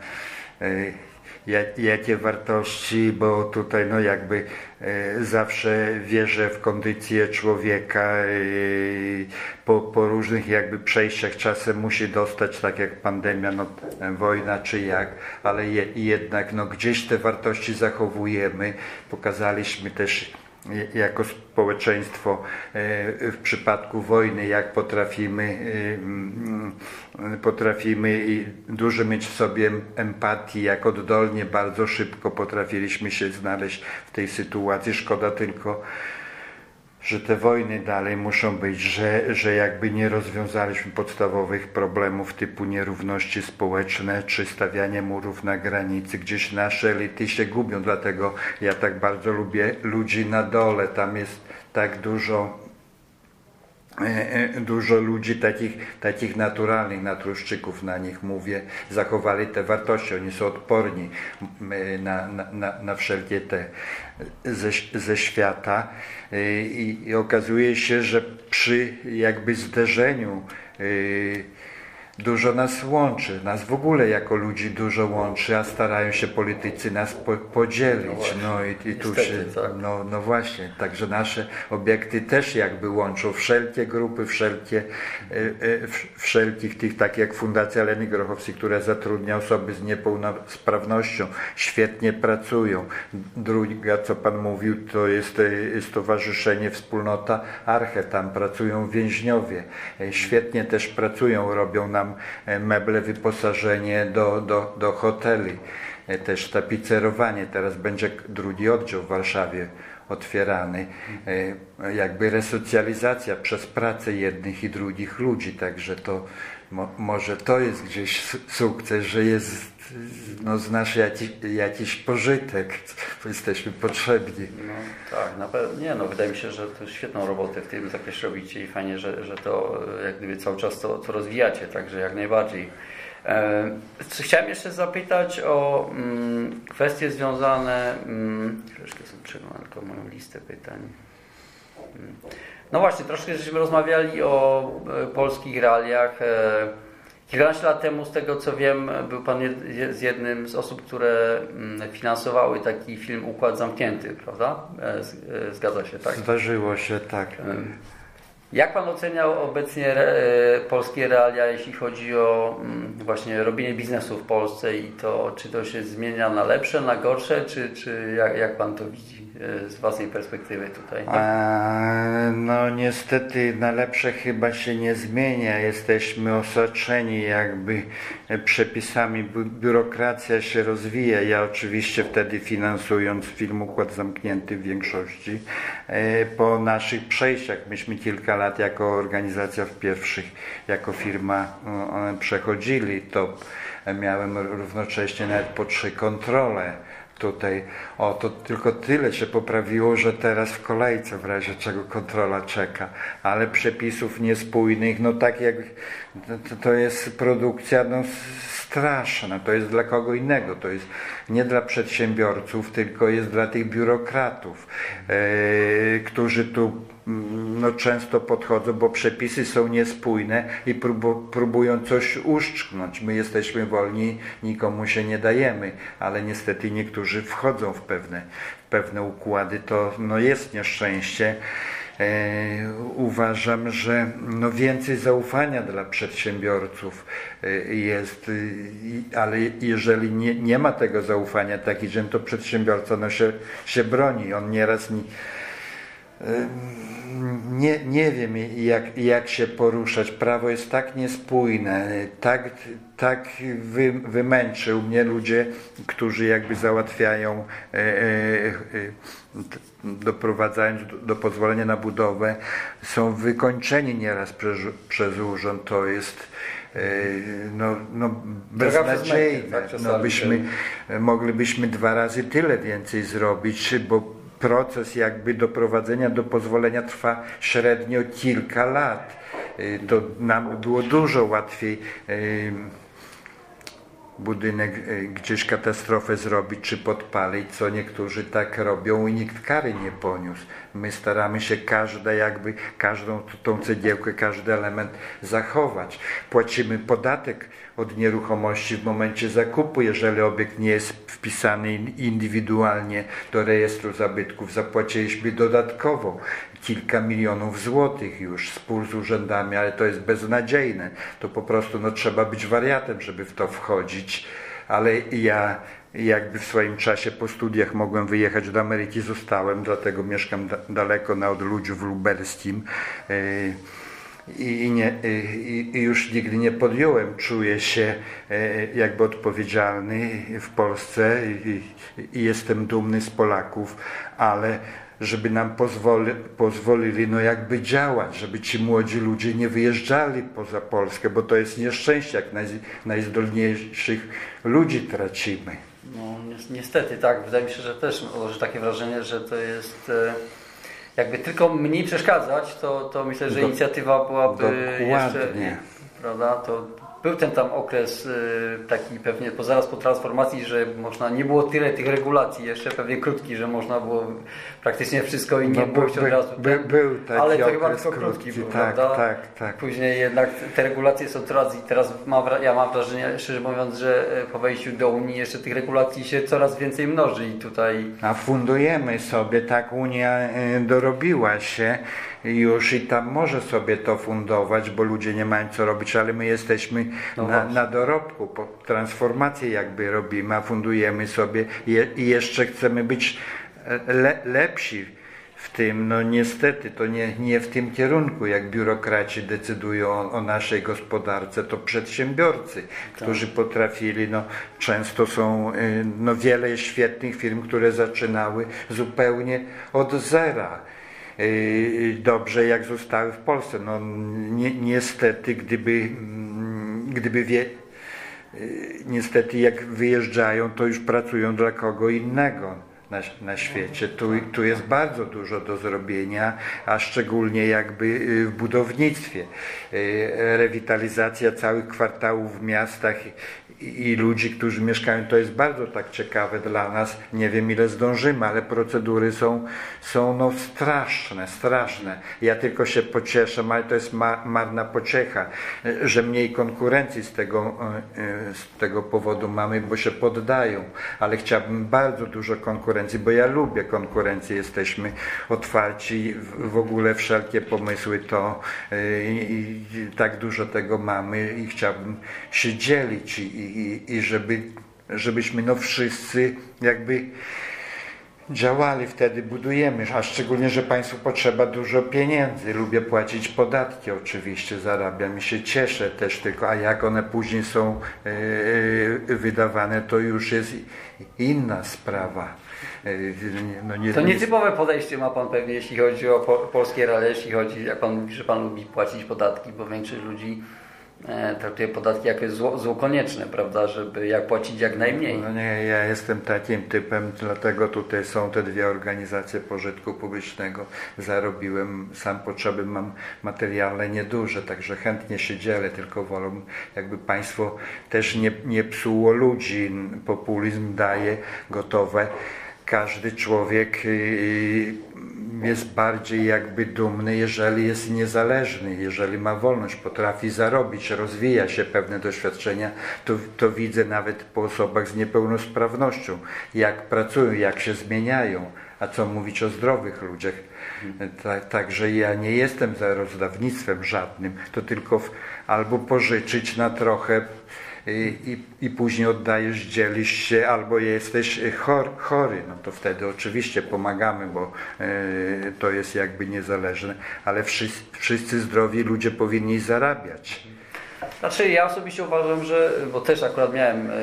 jakie wartości, bo tutaj no jakby e, zawsze wierzę w kondycję człowieka e, po, po różnych jakby przejściach czasem musi dostać tak jak pandemia, no, wojna czy jak, ale je, jednak no, gdzieś te wartości zachowujemy. Pokazaliśmy też jako społeczeństwo e, w przypadku wojny, jak potrafimy, e, mm, potrafimy dużo mieć w sobie empatii, jak oddolnie, bardzo szybko potrafiliśmy się znaleźć w tej sytuacji. Szkoda tylko, że te wojny dalej muszą być, że, że jakby nie rozwiązaliśmy podstawowych problemów typu nierówności społeczne czy stawianie murów na granicy. Gdzieś nasze elity się gubią, dlatego ja tak bardzo lubię ludzi na dole. Tam jest tak dużo e, e, dużo ludzi takich, takich naturalnych natruszczyków na nich mówię, zachowali te wartości, oni są odporni na, na, na wszelkie te ze, ze świata. I, i okazuje się, że przy jakby zderzeniu y, dużo nas łączy, nas w ogóle jako ludzi dużo łączy, a starają się politycy nas po, podzielić. No, no i, i tu się, tak. no, no właśnie, także nasze obiekty też jakby łączą wszelkie grupy, wszelkie, e, e, wszelkich tych, tak jak Fundacja Leni Grochowskiej, która zatrudnia osoby z niepełnosprawnością, świetnie pracują. Druga, co Pan mówił, to jest e, Stowarzyszenie Wspólnota Arche, tam pracują więźniowie. Świetnie też pracują, robią nam e, meble, wyposażenie do, do, do hoteli, E, też tapicerowanie. Teraz będzie drugi oddział w Warszawie otwierany. E, Jakby resocjalizacja przez pracę jednych i drugich ludzi, także to mo, może to jest gdzieś su- sukces, że jest no, z nas jakiś, pożytek, bo jesteśmy potrzebni. No, tak, na pewno. Nie, no wydaje mi się, że to świetną robotę w tym zakresie robicie i fajnie, że, że to jak gdyby cały czas to, to rozwijacie, także jak najbardziej. E, chciałem jeszcze zapytać o mm, kwestie związane. Mm, troszkę sobie przeglądam tylko moją listę pytań. No właśnie, troszkę żeśmy rozmawiali o e, polskich realiach. E, Kilkanaście lat temu, z tego co wiem, był Pan z jednym z osób, które mm, finansowały taki film Układ Zamknięty, prawda? E, Zgadza się, tak? Zdarzyło się tak. Jak Pan oceniał obecnie polskie realia, jeśli chodzi o mm, właśnie robienie biznesu w Polsce i to, czy to się zmienia na lepsze, na gorsze, czy, czy jak, jak Pan to widzi z własnej perspektywy tutaj? A, no niestety na lepsze chyba się nie zmienia. Jesteśmy osaczeni jakby przepisami. Bi- Biurokracja się rozwija. Ja oczywiście wtedy finansując film Układ Zamknięty w większości e, po naszych przejściach. Myśmy kilka lat jako organizacja w pierwszych, jako firma e, przechodzili to miałem równocześnie nawet po trzy kontrole tutaj. O, to tylko tyle się poprawiło, że teraz w kolejce w razie czego kontrola czeka, ale przepisów niespójnych, no tak jak to, to jest produkcja no, straszna, to jest dla kogo innego, to jest nie dla przedsiębiorców, tylko jest dla tych biurokratów, e, którzy tu mm, no, często podchodzą, bo przepisy są niespójne i próbu, próbują coś uszczknąć. My jesteśmy wolni, nikomu się nie dajemy, ale niestety niektórzy wchodzą w pewne, w pewne układy. To no, jest nieszczęście. E, uważam, że no więcej zaufania dla przedsiębiorców e, jest, e, ale jeżeli nie, nie ma tego zaufania taki, że to przedsiębiorca no się, się broni, on nieraz nie, nie, nie wiem jak, jak się poruszać. Prawo jest tak niespójne, tak, tak wy, wymęczył mnie ludzie, którzy jakby załatwiają, e, e, doprowadzając do, do pozwolenia na budowę, są wykończeni nieraz przez, przez urząd. To jest e, no, no beznadziejne. tak, no, byśmy, moglibyśmy dwa razy tyle więcej zrobić, bo proces jakby doprowadzenia do pozwolenia trwa średnio kilka lat. Y, To nam by było dużo łatwiej y, budynek y, gdzieś katastrofę zrobić czy podpalić, co niektórzy tak robią i nikt kary nie poniósł. My staramy się każde jakby, każdą tą cegiełkę, każdy element zachować. Płacimy podatek od nieruchomości w momencie zakupu, jeżeli obiekt nie jest wpisany in- indywidualnie do rejestru zabytków. Zapłaciliśmy dodatkowo kilka milionów złotych już, spór z urzędami, ale to jest beznadziejne. To po prostu no, trzeba być wariatem, żeby w to wchodzić. Ale ja jakby w swoim czasie po studiach mogłem wyjechać do Ameryki, zostałem, dlatego mieszkam da- daleko na odludziu w lubelskim. Yy, i, nie, i, i już nigdy nie podjąłem. Czuję się e, jakby odpowiedzialny w Polsce i, i jestem dumny z Polaków, ale żeby nam pozwoli, pozwolili no jakby działać, żeby ci młodzi ludzie nie wyjeżdżali poza Polskę, bo to jest nieszczęście, jak naj, najzdolniejszych ludzi tracimy. No, ni- niestety tak, wydaje mi się, że też odnoszę takie wrażenie, że to jest e, jakby tylko mniej przeszkadzać, to, to myślę, że inicjatywa byłaby dokładnie. jeszcze, prawda, to był ten tam okres y, taki pewnie po, zaraz po transformacji, że można, nie było tyle tych regulacji, jeszcze pewnie krótki, że można było praktycznie wszystko i nie No, było by- od razu. by- był taki Ale to chyba tylko krótki był, tak, prawda? tak, tak. Później jednak te regulacje są coraz i teraz mam, ja mam wrażenie, szczerze mówiąc, że e, po wejściu do Unii jeszcze tych regulacji się coraz więcej mnoży i tutaj A fundujemy sobie, tak Unia y, dorobiła się już i tam może sobie to fundować, bo ludzie nie mają co robić, ale my jesteśmy No na, na dorobku, po transformację jakby robimy, a fundujemy sobie je, i jeszcze chcemy być e, le, lepsi w tym. No niestety to nie, nie w tym kierunku, jak biurokraci decydują o, o naszej gospodarce, to przedsiębiorcy, którzy potrafili, no często są y, no, wiele świetnych firm, które zaczynały zupełnie od zera. Y, Dobrze jak zostały w Polsce. No, ni niestety, gdyby, mm, gdyby wie, y, niestety jak wyjeżdżają, to już pracują dla kogo innego na, na świecie. Tu, tu jest bardzo dużo do zrobienia, a szczególnie jakby y, w budownictwie. Y, Rewitalizacja całych kwartałów w miastach i, ludzi, którzy mieszkają, to jest bardzo tak ciekawe dla nas. Nie wiem ile zdążymy, ale procedury są, są no straszne, straszne. Ja tylko się pocieszę, ale to jest ma, marna pociecha, że mniej konkurencji z tego, y, y, z tego powodu mamy, bo się poddają. Ale chciałbym bardzo dużo konkurencji, bo ja lubię konkurencję, jesteśmy otwarci, w, ogóle wszelkie pomysły to y, i, i tak dużo tego mamy i chciałbym się dzielić i, i, i żeby, żebyśmy no wszyscy jakby działali wtedy, budujemy, a szczególnie, że Państwu potrzeba dużo pieniędzy. Lubię płacić podatki oczywiście, zarabiam i się cieszę też tylko, a jak one później są e, wydawane, to już jest inna sprawa. E, no nie, To nietypowe podejście ma Pan pewnie, jeśli chodzi o po, polskie realia, jeśli chodzi, jak Pan mówi, że Pan lubi płacić podatki, bo większość ludzi traktuje podatki jako zło, zło konieczne, prawda, żeby jak płacić jak najmniej. No nie, ja jestem takim typem, dlatego tutaj są te dwie organizacje pożytku publicznego. Zarobiłem, sam potrzeby mam materialne nieduże, także chętnie się dzielę, tylko wolę, jakby państwo też nie, nie psuło ludzi. Populizm daje gotowe. Każdy człowiek jest bardziej jakby dumny, jeżeli jest niezależny, jeżeli ma wolność, potrafi zarobić, rozwija się pewne doświadczenia, to, to widzę nawet po osobach z niepełnosprawnością, jak pracują, jak się zmieniają, a co mówić o zdrowych ludziach. Ta, także ja nie jestem za rozdawnictwem żadnym, to tylko w, albo pożyczyć na trochę i, i, później oddajesz, dzielisz się, albo jesteś chor, chory, no to wtedy oczywiście pomagamy, bo e, to jest jakby niezależne, ale wszyscy, wszyscy zdrowi ludzie powinni zarabiać. Znaczy ja osobiście uważam, że, bo też akurat miałem e,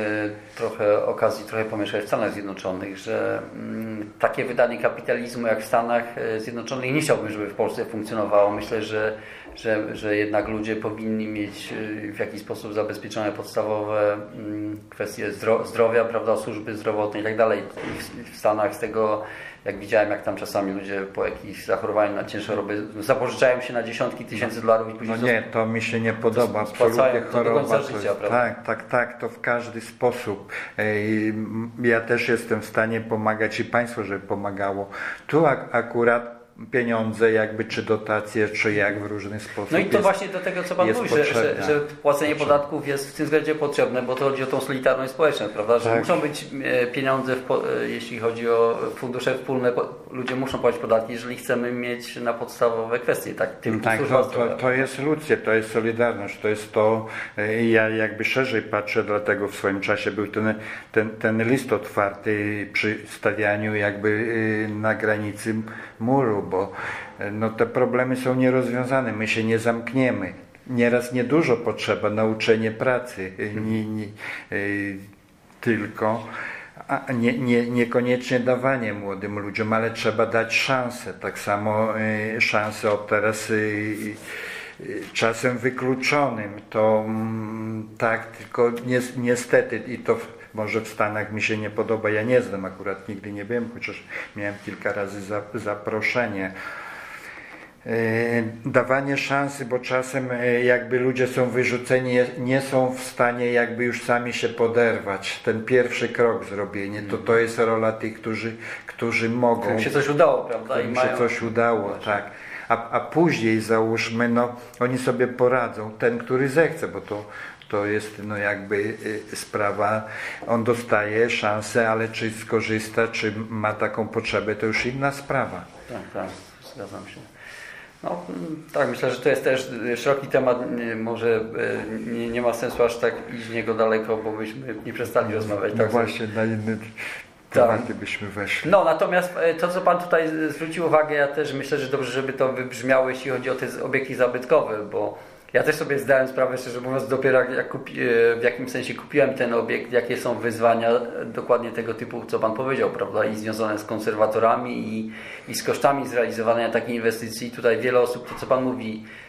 trochę okazji trochę pomieszkać w Stanach Zjednoczonych, że mm, takie wydanie kapitalizmu jak w Stanach e, Zjednoczonych nie chciałbym, żeby w Polsce funkcjonowało. Myślę, że, że, że jednak ludzie powinni mieć e, w jakiś sposób zabezpieczone podstawowe mm, kwestie zdro, zdrowia, prawda, służby zdrowotnej i tak dalej. W- Stanach z tego jak widziałem, jak tam czasami ludzie po jakichś zachorowaniach na cięższe choroby zapożyczają się na dziesiątki tysięcy dolarów i No później nie, to mi się nie podoba, absolutnie choroba. życia, tak, tak, tak, to w każdy sposób. Ja też jestem w stanie pomagać i państwo, żeby pomagało. Tu ak- akurat pieniądze jakby, czy dotacje, czy jak w różny sposób. No i to jest- właśnie do tego, co Pan mówi, że, że, że płacenie podatków jest w tym względzie potrzebne, bo to chodzi o tą solidarność społeczną, prawda? Że Tak. muszą być e, pieniądze, w, e, jeśli chodzi o fundusze wspólne, ludzie muszą płacić podatki, jeżeli chcemy mieć na podstawowe kwestie, tak, tym Tak, służba to, to, to jest ludzkie, to jest solidarność, to jest to, e, ja jakby szerzej patrzę, dlatego w swoim czasie był ten, ten, ten list otwarty przy stawianiu jakby na granicy muru, bo e, no, te problemy są nierozwiązane, my się nie zamkniemy. Nieraz niedużo potrzeba, nauczenie pracy, e, nie, nie, e, tylko a nie, nie, niekoniecznie dawanie młodym ludziom, ale trzeba dać szansę. Tak samo y, szansę od teraz y, czasem wykluczonym. To mm, tak, tylko ni, niestety i to może w Stanach mi się nie podoba. Ja nie znam akurat, nigdy nie byłem, chociaż miałem kilka razy za, zaproszenie. dawanie szansy, bo czasem jakby ludzie są wyrzuceni, nie są w stanie jakby już sami się poderwać. Ten pierwszy krok zrobienie, to to jest rola tych, którzy, którzy mogą. Którym się coś udało, prawda? Którym się mają... coś udało, tak. A, a później załóżmy, no oni sobie poradzą, ten, który zechce, bo to to jest no jakby y, sprawa, on dostaje szansę, ale czy skorzysta, czy ma taką potrzebę, to już inna sprawa. Tak, tak, zgadzam się. No, tak, myślę, że to jest też szeroki temat. Może y, nie, nie ma sensu aż tak iść w niego daleko, bo byśmy nie przestali rozmawiać. No tak właśnie, na inny tematy byśmy weszli. No, natomiast y, to, co Pan tutaj zwrócił uwagę, ja też myślę, że dobrze, żeby to wybrzmiało, jeśli chodzi o te obiekty zabytkowe, bo ja też sobie zdałem sprawę, szczerze mówiąc, dopiero jak kupi, e, w jakimś sensie kupiłem ten obiekt, jakie są wyzwania dokładnie tego typu, co Pan powiedział, prawda, i związane z konserwatorami i, i z kosztami zrealizowania takiej inwestycji. Tutaj wiele osób, to co Pan mówi, E,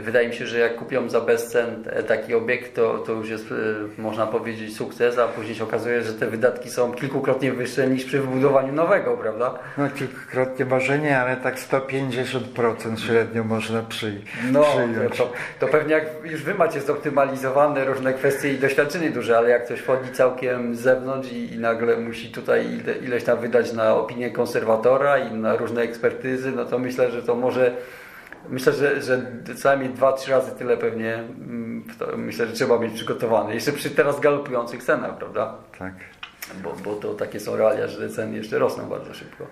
wydaje mi się, że jak kupią za bezcen e, taki obiekt, to, to już jest, e, można powiedzieć, sukces, a później się okazuje, że te wydatki są kilkukrotnie wyższe niż przy wybudowaniu nowego, prawda? No kilkukrotnie może nie, ale tak 150% średnio można przy, no, przyjąć. To, to pewnie jak już Wy macie zoptymalizowane różne kwestie i doświadczenie duże, ale jak ktoś wchodzi całkiem z zewnątrz i, i nagle musi tutaj ile, ileś tam wydać na opinię konserwatora i na różne ekspertyzy, no to myślę, że to może Myślę, że, że co najmniej dwa, trzy razy tyle pewnie mm, myślę, że trzeba mieć przygotowane. Jeszcze przy teraz galopujących cenach, prawda? Tak. Bo, bo to takie są realia, że ceny jeszcze rosną bardzo szybko.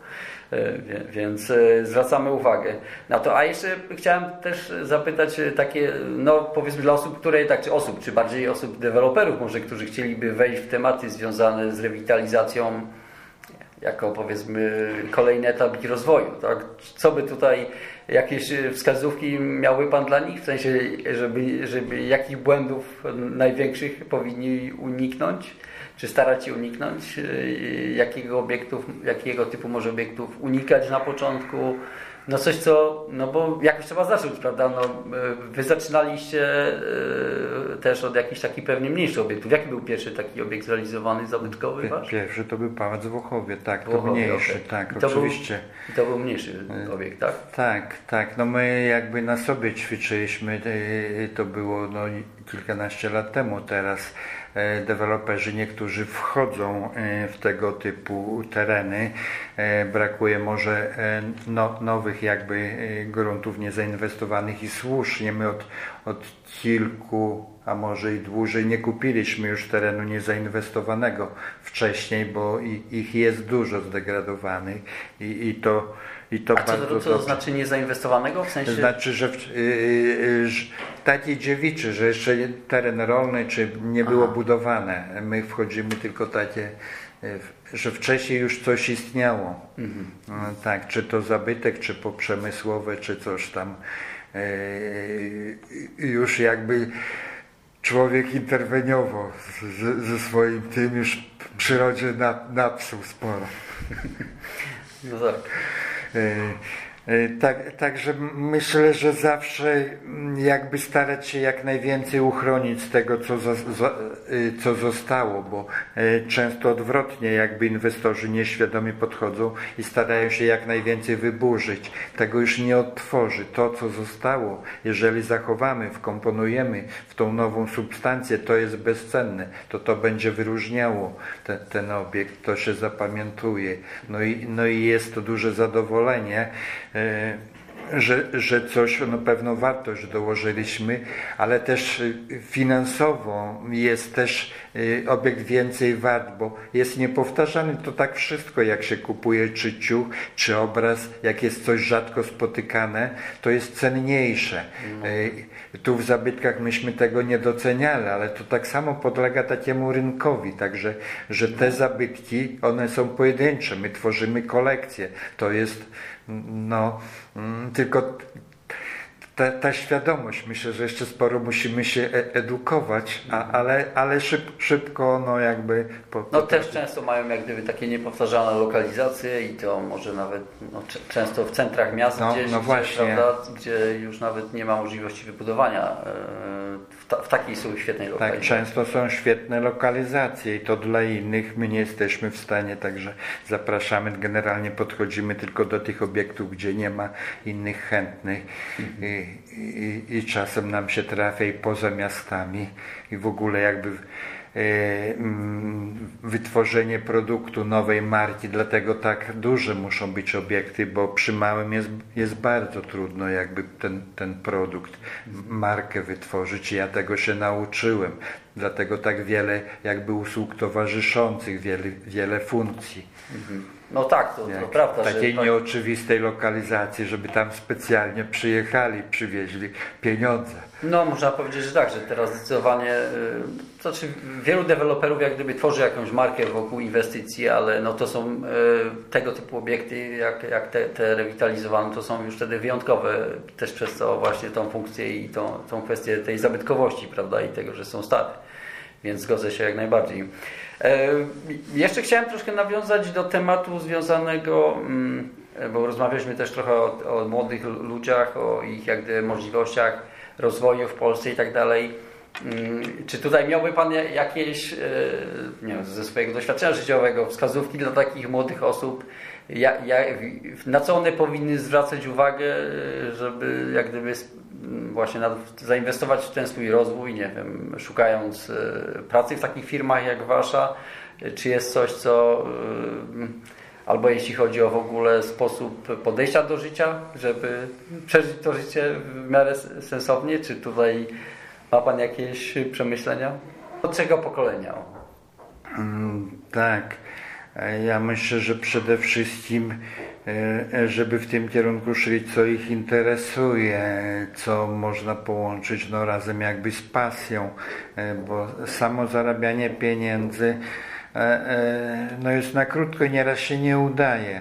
E, więc e, zwracamy uwagę na to. A jeszcze chciałem też zapytać e, takie, no powiedzmy dla osób, które tak, czy osób, czy bardziej osób deweloperów może, którzy chcieliby wejść w tematy związane z rewitalizacją jako powiedzmy kolejny etap ich rozwoju. Tak? Co by tutaj jakieś wskazówki miałby Pan dla nich? W sensie, żeby, żeby jakich błędów największych powinni uniknąć? Czy starać się uniknąć? Jakiego obiektów, jakiego typu może obiektów unikać na początku? No coś, co, no bo jakoś trzeba zacząć, prawda? No, e, wy zaczynaliście e, też od jakichś takich pewnie mniejszych obiektów. Jaki był pierwszy taki obiekt zrealizowany, zabytkowy wasz? Pierwszy to był Pałac w Włochowie, tak, Włochowie, to mniejszy, okay. tak, to oczywiście. Był, to był mniejszy e, obiekt, tak? Tak, tak, no my jakby na sobie ćwiczyliśmy, to było no, kilkanaście lat temu teraz deweloperzy niektórzy wchodzą e, w tego typu tereny. E, brakuje może no, nowych jakby gruntów niezainwestowanych i słusznie my od, od kilku, a może i dłużej nie kupiliśmy już terenu niezainwestowanego wcześniej, bo ich jest dużo zdegradowanych i, i to i to A co, to, to znaczy niezainwestowanego? W sensie... Znaczy, że w, yy, yy, takiej dziewiczy, że jeszcze teren rolny czy nie było Aha. budowane. My wchodzimy tylko takie, yy, że wcześniej już coś istniało. Mhm. No, tak, czy to zabytek, czy poprzemysłowe, czy coś tam. Yy, już jakby człowiek interweniował ze, ze swoim tym, już w przyrodzie napsuł sporo. No tak. E, e, tak, także myślę, że zawsze jakby starać się jak najwięcej uchronić z tego, co, za, za, e, co zostało, bo często odwrotnie jakby inwestorzy nieświadomie podchodzą i starają się jak najwięcej wyburzyć. Tego już nie odtworzy. To, co zostało, jeżeli zachowamy, wkomponujemy w tą nową substancję, to jest bezcenne. To to będzie wyróżniało ten, ten obiekt, to się zapamiętuje. No i, no i jest to duże zadowolenie e, że, że coś, no pewną wartość dołożyliśmy, ale też y, finansowo jest też y, obiekt więcej wart, bo jest niepowtarzany. To tak wszystko, jak się kupuje, czy ciuch, czy obraz, jak jest coś rzadko spotykane, to jest cenniejsze. No. Tu w zabytkach myśmy tego nie doceniali, ale to tak samo podlega takiemu rynkowi, także, że te zabytki, one są pojedyncze, my tworzymy kolekcję. To jest no, mm, tylko ta, ta świadomość, myślę, że jeszcze sporo musimy się e edukować, a, ale, ale szyb, szybko, no jakby... Po, po no też często mają jak gdyby takie niepowtarzalne lokalizacje i to może nawet no, często w centrach miast no, gdzieś, no właśnie. Gdzie, prawda, gdzie już nawet nie ma możliwości wybudowania w, ta, w takiej są świetnej tak, lokalizacji. Tak, często są świetne lokalizacje i to dla innych my nie jesteśmy w stanie, także zapraszamy, generalnie podchodzimy tylko do tych obiektów, gdzie nie ma innych chętnych mhm. I, i, czasem nam się trafia i poza miastami i w ogóle jakby E, mm, wytworzenie produktu nowej marki, dlatego tak duże muszą być obiekty, bo przy małym jest, jest bardzo trudno jakby ten, ten produkt, markę wytworzyć. Ja tego się nauczyłem, dlatego tak wiele jakby usług towarzyszących, wiele, wiele funkcji. Mhm. No tak, to, to prawda. Takiej że... nieoczywistej lokalizacji, żeby tam specjalnie przyjechali, przywieźli pieniądze. No można powiedzieć, że tak, że teraz zdecydowanie, y, to znaczy wielu deweloperów jak gdyby tworzy jakąś markę wokół inwestycji, ale no to są y, tego typu obiekty, jak, jak te, te rewitalizowane, to są już wtedy wyjątkowe, też przez to właśnie tą funkcję i tą, tą kwestię tej zabytkowości, prawda, i tego, że są stare. Więc zgodzę się jak najbardziej. E, jeszcze chciałem troszkę nawiązać do tematu związanego, mm, bo rozmawialiśmy też trochę o, o młodych ludziach, o ich jakby możliwościach rozwoju w Polsce i tak dalej. Mm, czy tutaj miałby Pan jakieś, e, nie wiem, ze swojego doświadczenia życiowego, wskazówki dla takich młodych osób, na co one powinny zwracać uwagę, żeby jak gdyby właśnie zainwestować w ten swój rozwój, nie wiem, szukając e, pracy w takich firmach jak Wasza, czy jest coś, co e, albo jeśli chodzi o w ogóle sposób podejścia do życia, żeby przeżyć to życie w miarę sensownie, czy tutaj ma Pan jakieś przemyślenia? Od czego pokolenia? Mm, tak. Ja myślę, że przede wszystkim, e, żeby w tym kierunku szli, co ich interesuje, co można połączyć no, razem jakby z pasją, e, bo samo zarabianie pieniędzy e, no, jest na krótko i nieraz się nie udaje.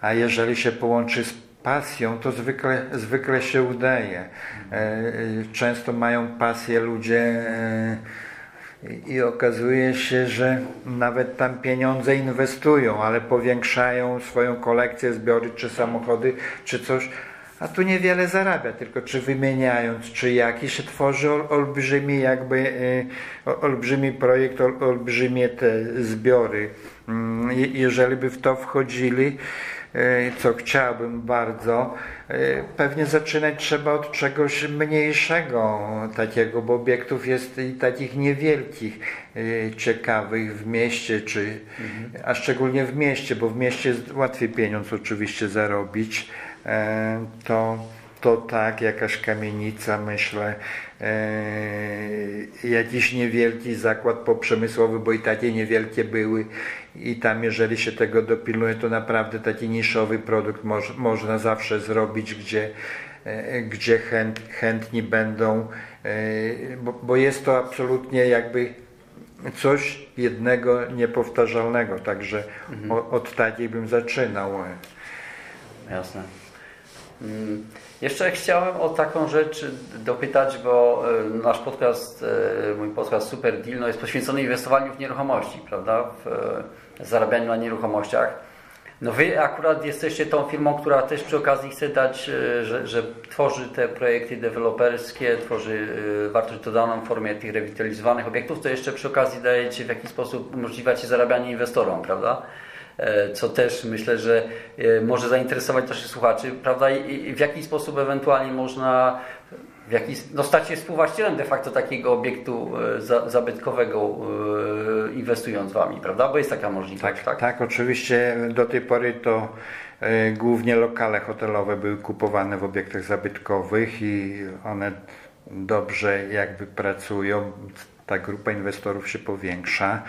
A jeżeli się połączy z pasją, to zwykle, zwykle się udaje. Często mają pasję ludzie i okazuje się, że nawet tam pieniądze inwestują, ale powiększają swoją kolekcję, zbiory, czy samochody, czy coś, a tu niewiele zarabia, tylko czy wymieniając, czy jakiś się tworzy olbrzymi jakby, e, olbrzymi projekt, olbrzymie te zbiory. Mm, jeżeli by w to wchodzili, co chciałbym bardzo. E, pewnie zaczynać trzeba od czegoś mniejszego takiego, bo obiektów jest i takich niewielkich, e, ciekawych w mieście, czy, mhm. a szczególnie w mieście, bo w mieście jest łatwiej pieniądz oczywiście zarobić. To to tak, jakaś kamienica, myślę, e, jakiś niewielki zakład poprzemysłowy, bo i takie niewielkie były i tam jeżeli się tego dopilnuje, to naprawdę taki niszowy produkt moż, można zawsze zrobić, gdzie, e, gdzie chęt, chętni będą, e, bo, bo jest to absolutnie jakby coś jednego niepowtarzalnego, także mhm. od, od takiej bym zaczynał. Jasne. Mm. Jeszcze chciałem o taką rzecz dopytać, bo e, nasz podcast, e, mój podcast Super Deal, no jest poświęcony inwestowaniu w nieruchomości, prawda? W e, zarabianiu na nieruchomościach. No wy akurat jesteście tą firmą, która też przy okazji chce dać, że, że tworzy te projekty deweloperskie, tworzy wartość dodaną w formie tych rewitalizowanych obiektów, to jeszcze przy okazji dajecie w jakiś sposób umożliwiacie zarabianie inwestorom, prawda? E, co też myślę, że e, może zainteresować naszych słuchaczy, prawda? I w jaki sposób ewentualnie można w jaki, no stać się współwłaścicielem de facto takiego obiektu e, zabytkowego inwestując Wami, prawda? Bo jest taka możliwość, tak? Tak, tak oczywiście do tej pory to głównie lokale hotelowe były kupowane w obiektach zabytkowych i one dobrze jakby pracują, ta grupa inwestorów się powiększa.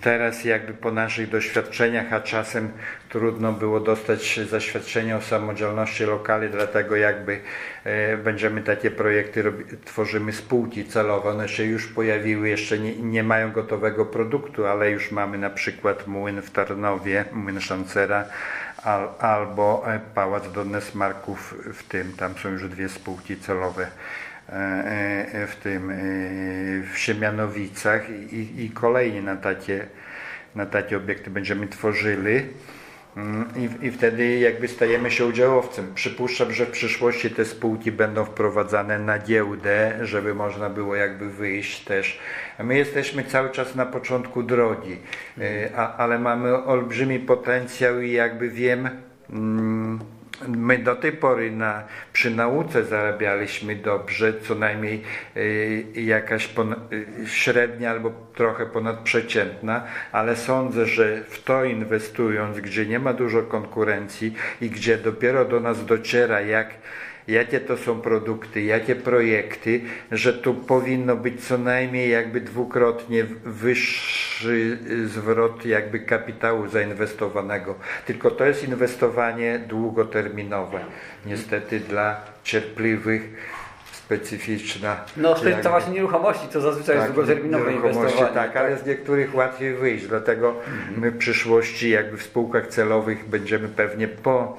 Teraz jakby po naszych doświadczeniach, a czasem trudno było dostać zaświadczenie o samodzielności lokali, dlatego jakby e, będziemy takie projekty, tworzymy spółki celowe, one się już pojawiły, jeszcze nie, nie mają gotowego produktu, ale już mamy na przykład młyn w Tarnowie, młyn Szancera, al, albo e, Pałac Donnesmarków w tym, tam są już dwie spółki celowe w tym w Siemianowicach i, i kolejnie na takie, na takie obiekty będziemy tworzyli. Mm, I, I wtedy jakby stajemy się udziałowcem. Przypuszczam, że w przyszłości te spółki będą wprowadzane na giełdę, żeby można było jakby wyjść też. My jesteśmy cały czas na początku drogi, a, ale mamy olbrzymi potencjał i jakby wiem, mm, My do tej pory na, przy nauce zarabialiśmy dobrze, co najmniej y, jakaś pon, y, średnia albo trochę ponadprzeciętna, ale sądzę, że w to inwestując, gdzie nie ma dużo konkurencji i gdzie dopiero do nas dociera, jak jakie to są produkty, jakie projekty, że tu powinno być co najmniej jakby dwukrotnie wyższy zwrot jakby kapitału zainwestowanego. Tylko to jest inwestowanie długoterminowe. Niestety dla cierpliwych specyficzna. No, to jakby, właśnie nieruchomości to zazwyczaj tak, jest długoterminowe inwestowanie. Tak, ale z niektórych łatwiej wyjść, dlatego mhm. my w przyszłości jakby w spółkach celowych będziemy pewnie po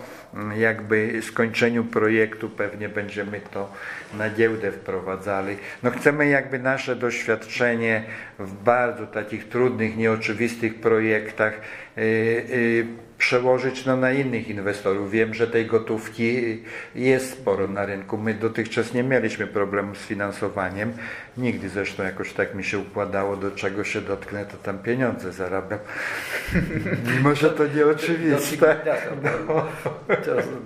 jakby skończeniu projektu pewnie będziemy to na giełdę wprowadzali. No chcemy jakby nasze doświadczenie w bardzo takich trudnych, nieoczywistych projektach yy, yy, przełożyć no, na innych inwestorów. Wiem, że tej gotówki jest sporo na rynku. My dotychczas nie mieliśmy problemu z finansowaniem. Nigdy zresztą jakoś tak mi się układało, do czego się dotknę, to tam pieniądze zarabiam. Mimo, że to nieoczywiste. No,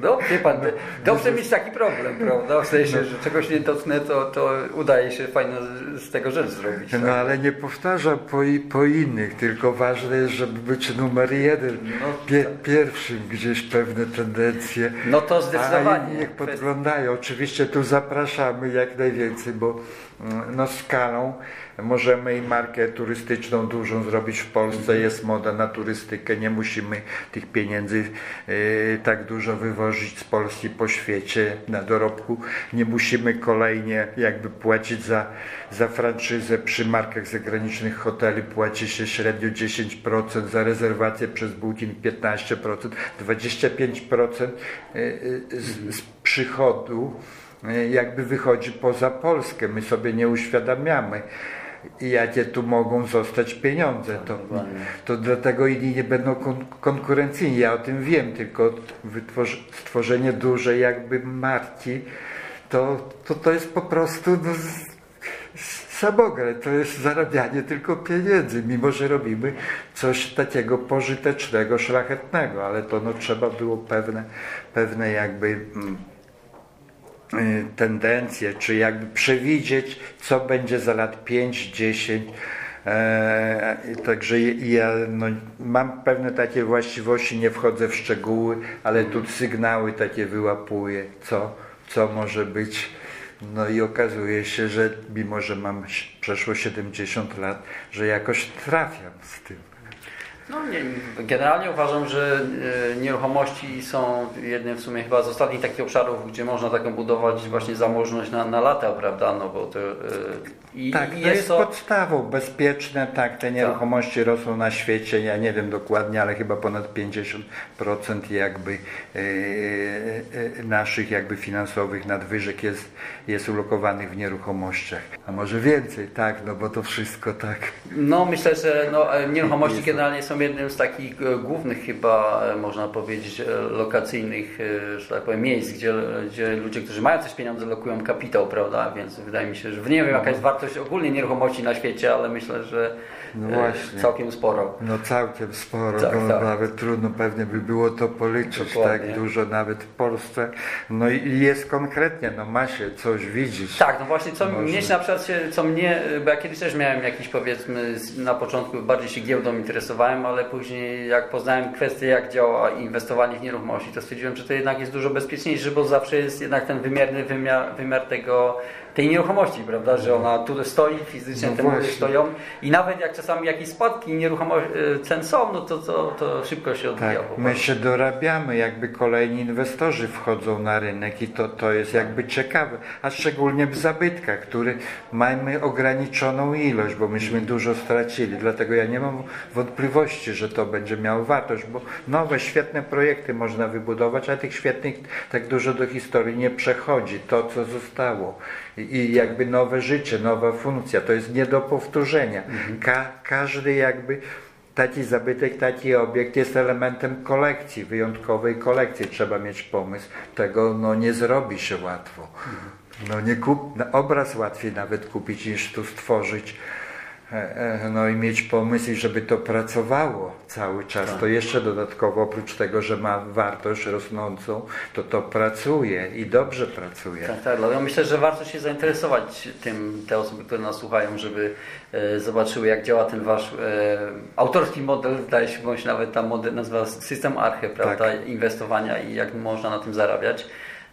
no, wie pan, dobrze mieć taki problem, prawda? W sensie, że czegoś nie dotknę, to, to udaje się fajnie z tego rzecz zrobić. No tak? ale nie powtarzam po, po innych, tylko ważne jest, żeby być numer jeden. No, pierwszym gdzieś pewne tendencje. No to zdecydowanie. A niech podglądają. Oczywiście tu zapraszamy jak najwięcej, bo no skalą możemy i markę turystyczną dużą zrobić w Polsce. Mhm. Jest moda na turystykę. Nie musimy tych pieniędzy y, tak dużo wywozić z Polski po świecie na dorobku. Nie musimy kolejnie jakby płacić za, za franczyzę przy markach zagranicznych hoteli. Płaci się średnio 10%, za rezerwację przez Booking 15%, 25% z, z przychodu y, jakby wychodzi poza Polskę. My sobie nie uświadamiamy i jakie tu mogą zostać pieniądze. To, to dlatego inni nie będą kon konkurencyjni. Ja o tym wiem, tylko stworzenie dużej jakby marki to, to, to jest po prostu no, samogre, to jest zarabianie tylko pieniędzy, mimo że robimy coś takiego pożytecznego, szlachetnego, ale to no, trzeba było pewne, pewne jakby mm, tendencje, czy jakby przewidzieć, co będzie za lat 5, 10. E, także ja no, mam pewne takie właściwości, nie wchodzę w szczegóły, ale tu sygnały takie wyłapuję, co, co może być. No i okazuje się, że mimo, że mam przeszło 70 lat, że jakoś trafiam z tym. No nie, generalnie uważam, że e, nieruchomości są jednym w sumie chyba z ostatnich takich obszarów, gdzie można taką budować właśnie zamożność na, na lata, prawda? No bo to, e, i, tak, i jest to jest to... podstawą bezpieczne, tak, te tak. nieruchomości tak. rosną na świecie, ja nie wiem dokładnie, ale chyba ponad 50% jakby e, e, naszych jakby finansowych nadwyżek jest, jest ulokowanych w nieruchomościach. A może więcej, tak, no bo to wszystko tak. No myślę, że no, nieruchomości generalnie są jednym z takich e, głównych chyba, e, można powiedzieć, e, lokacyjnych, że tak powiem, miejsc, gdzie, gdzie ludzie, którzy mają coś pieniądze, lokują kapitał, prawda? Więc wydaje mi się, że nie wiem jaka jest wartość ogólnie nieruchomości na świecie, ale myślę, że no właśnie. całkiem sporo. No całkiem sporo, tak, bo tak. nawet trudno pewnie by było to policzyć tak Dokładnie. tak dużo nawet w Polsce. No i jest konkretnie, no ma się coś widzieć. Tak, no właśnie, co mnie na przykład, się, co mnie, bo ja kiedyś też miałem jakiś powiedzmy, na początku bardziej się giełdą interesowałem, ale później jak poznałem kwestię, jak działa inwestowanie w nieruchomości, to stwierdziłem, że to jednak jest dużo bezpieczniejsze, bo zawsze jest jednak ten wymierny wymiar, wymiar tego tej nieruchomości, prawda, że ona tu stoi, fizycznie No te mury stoją i nawet jak czasami jakieś spadki nieruchomości cen są, no to, to, to szybko się odbija. Tak, my się dorabiamy, jakby kolejni inwestorzy wchodzą na rynek i to, to jest jakby ciekawe, a szczególnie w zabytkach, które mamy ograniczoną ilość, bo myśmy dużo stracili, dlatego ja nie mam wątpliwości, że to będzie miało wartość, bo nowe, świetne projekty można wybudować, a tych świetnych tak dużo do historii nie przechodzi, to co zostało i, jakby nowe życie, nowa funkcja, to jest nie do powtórzenia. Ka, każdy jakby Taki zabytek, taki obiekt jest elementem kolekcji, wyjątkowej kolekcji. Trzeba mieć pomysł. Tego no, nie zrobi się łatwo. No, nie kup, no, obraz łatwiej nawet kupić niż tu stworzyć. E, e, No i mieć pomysł żeby to pracowało cały czas. To jeszcze dodatkowo oprócz tego, że ma wartość rosnącą, to to pracuje i dobrze pracuje. Tak, tak. Dlatego myślę, że warto się zainteresować tym, te osoby, które nas słuchają, żeby e, zobaczyły, jak działa ten wasz e, autorski model, zdaje się, bądź nawet tam model nazywa system Arche, prawda, Tak. inwestowania i jak można na tym zarabiać.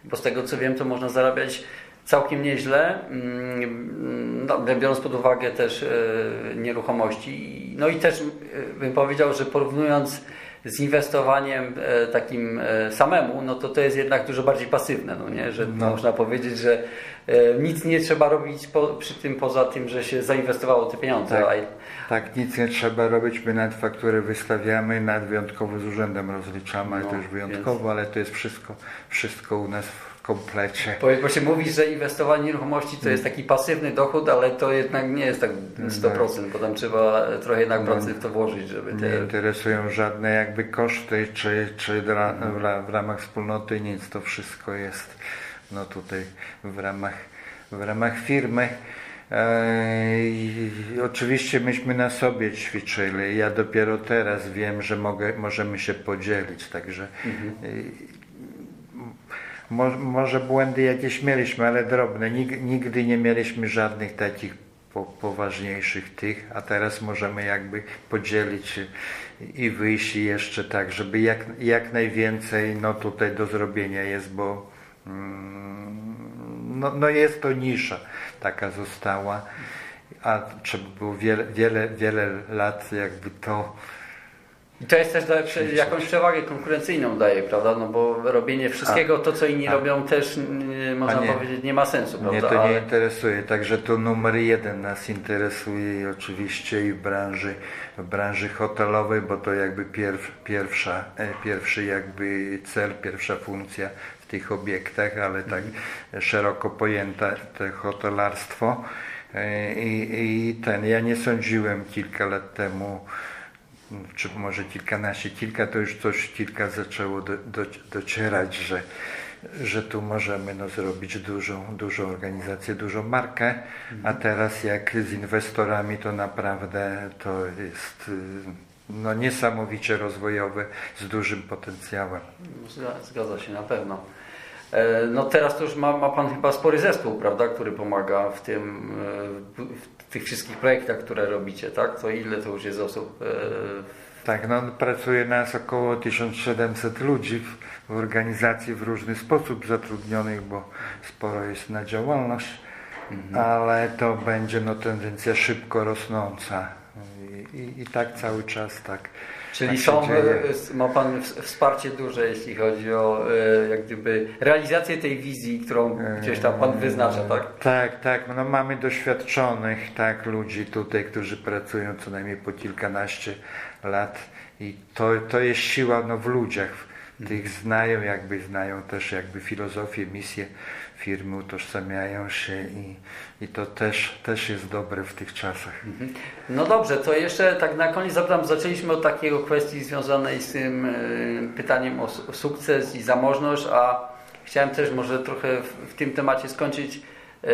Bo z tego co wiem, to można zarabiać całkiem nieźle, mm, no, biorąc pod uwagę też e, nieruchomości. No i też e, bym powiedział, że porównując z inwestowaniem e, takim samemu, no to to jest jednak dużo bardziej pasywne, no nie? że No. można powiedzieć, że nic nie trzeba robić po, przy tym poza tym, że się zainwestowało te pieniądze. Tak. Tak, nic nie trzeba robić, my nawet fakturę wystawiamy, nawet wyjątkowo z urzędem rozliczamy, ale No, to już wyjątkowo, ale to jest wszystko, wszystko u nas w komplecie. Bo, bo się mówi, że inwestowanie w nieruchomości to jest taki pasywny dochód, ale to jednak nie jest tak 100%, bo tam trzeba trochę jednak pracy w to włożyć, żeby Nie te... interesują żadne jakby koszty, czy, czy dla, w, ra- w ramach wspólnoty nic, to wszystko jest no tutaj w ramach, w ramach firmy. Eee, i oczywiście myśmy na sobie ćwiczyli. Ja dopiero teraz wiem, że mogę, możemy się podzielić, także Mo, może błędy jakieś mieliśmy, ale drobne. Nig, nigdy nie mieliśmy żadnych takich po, poważniejszych tych, a teraz możemy jakby podzielić i wyjść jeszcze tak, żeby jak, jak najwięcej no tutaj do zrobienia jest, bo mm, no, no jest to nisza taka została, a trzeba było wiele, wiele, wiele lat jakby to I to jest też da, jakąś przewagę konkurencyjną daje, prawda? No bo robienie wszystkiego, to co inni a- robią też, y, można a nie. powiedzieć, nie ma sensu, Mnie prawda? to nie Ale- interesuje, także to numer jeden nas interesuje i oczywiście i w branży, w branży hotelowej, bo to jakby pierw, pierwsza, e, pierwszy jakby cel, pierwsza funkcja w tych obiektach, ale tak szeroko pojęte te hotelarstwo. E, I, I ten, ja nie sądziłem kilka lat temu, czy może kilkanaście, kilka to już coś kilka zaczęło do, do, docierać, że, że tu możemy no, zrobić dużą, dużą organizację, dużą markę, a teraz jak z inwestorami to naprawdę to jest y, no, niesamowicie rozwojowe z dużym potencjałem. Zga- Zgadza się, na pewno. E, No teraz to już ma, ma Pan chyba spory zespół, prawda, który pomaga w tym, w, w tych wszystkich projektach, które robicie, tak? To ile to już jest osób? e, Tak, no, pracuje nas około 1700 ludzi w, w organizacji w różny sposób zatrudnionych, bo sporo jest na działalność, ale to będzie no, tendencja szybko rosnąca. I, i, i tak cały czas tak. Czyli tak są, e, ma Pan wsparcie duże, jeśli chodzi o e, jak gdyby realizację tej wizji, którą gdzieś tam Pan wyznacza, tak? Tak, tak. No mamy doświadczonych tak ludzi tutaj, którzy pracują co najmniej po kilkanaście lat i to, to jest siła no, w ludziach. Tych znają, jakby znają też jakby filozofię, misję firmy, utożsamiają się i, i to też, też jest dobre w tych czasach. No dobrze, to jeszcze tak na koniec zapytam, zaczęliśmy od takiego kwestii związanej z tym e, pytaniem o su- sukces i zamożność, a chciałem też może trochę w, tym temacie skończyć. E,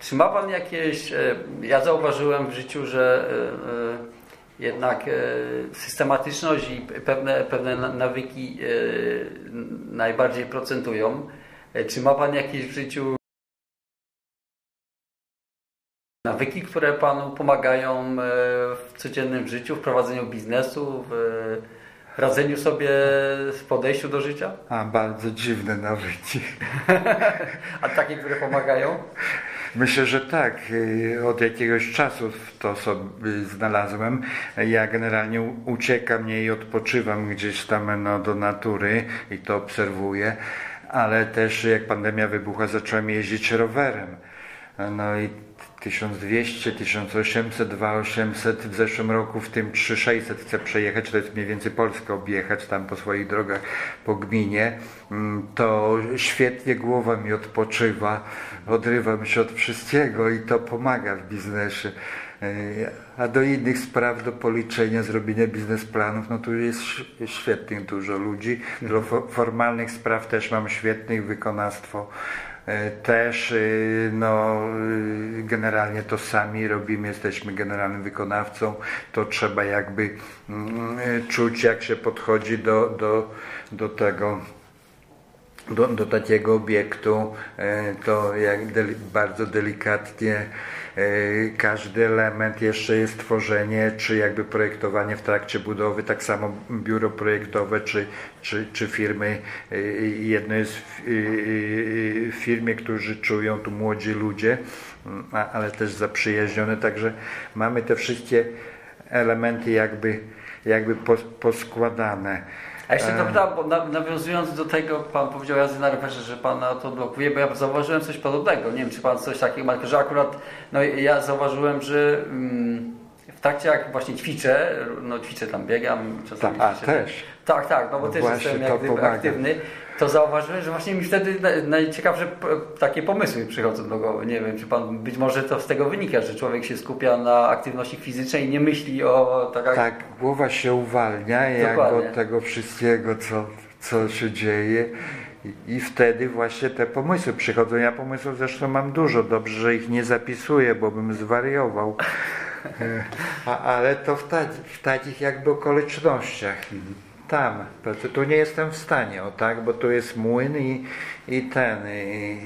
Czy ma Pan jakieś, e, ja zauważyłem w życiu, że e, e, jednak e, systematyczność i pewne, pewne na- nawyki e, najbardziej procentują. E, Czy ma Pan jakieś w życiu nawyki, które Panu pomagają e, w codziennym życiu, w prowadzeniu biznesu, w, radzeniu sobie w podejściu do życia? A bardzo dziwne nawet. A takie, które pomagają? Myślę, że tak. Od jakiegoś czasu to sobie znalazłem. Ja generalnie uciekam nie i odpoczywam gdzieś tam no, do natury i to obserwuję, ale też jak pandemia wybuchła, zacząłem jeździć rowerem. No i 1200, 1800, 2800 w zeszłym roku, w tym 3600 chcę przejechać, to jest mniej więcej Polskę objechać tam po swoich drogach po gminie, Mm, to świetnie głowa mi odpoczywa, odrywam się od wszystkiego i to pomaga w biznesie. E, A do innych spraw, do policzenia, zrobienia biznesplanów, no tu jest świetnych dużo ludzi. Do fo- formalnych spraw też mam świetnych wykonawstwo. E, Też y, no, generalnie to sami robimy, jesteśmy generalnym wykonawcą, to trzeba jakby mm, czuć jak się podchodzi do, do, do tego do, do takiego obiektu, e, to jak deli, bardzo delikatnie e, każdy element jeszcze jest tworzenie, czy jakby projektowanie w trakcie budowy, tak samo biuro projektowe, czy, czy, czy firmy. E, Jedno jest w, e, e, firmie, którzy czują tu młodzi ludzie, ale też zaprzyjaźnione, także mamy te wszystkie elementy jakby, jakby pos, poskładane. A jeszcze dopytałem, bo na, nawiązując do tego, pan powiedział jazdy na rowerze, że pana to blokuje, bo ja zauważyłem coś podobnego. Nie wiem, czy pan coś takiego ma, że akurat no, ja zauważyłem, że mm, w trakcie jak właśnie ćwiczę, no ćwiczę tam, biegam, czasami Tak, a, ćwiczę, też. Tak, tak, no bo No też jestem jak gdyby aktywny, to zauważyłem, że właśnie mi wtedy na- najciekawsze takie pomysły przychodzą do głowy. Nie wiem, czy pan, być może to z tego wynika, że człowiek się skupia na aktywności fizycznej i nie myśli o tak jak Tak, głowa się uwalnia jak od tego wszystkiego, co, co się dzieje. I, I wtedy właśnie te pomysły przychodzą. Ja pomysłów zresztą mam dużo. Dobrze, że ich nie zapisuję, bo bym zwariował. E, A, ale to w, ta, w takich jakby okolicznościach. Tam. Tu nie jestem w stanie, o tak, bo tu jest młyn i, i ten. I,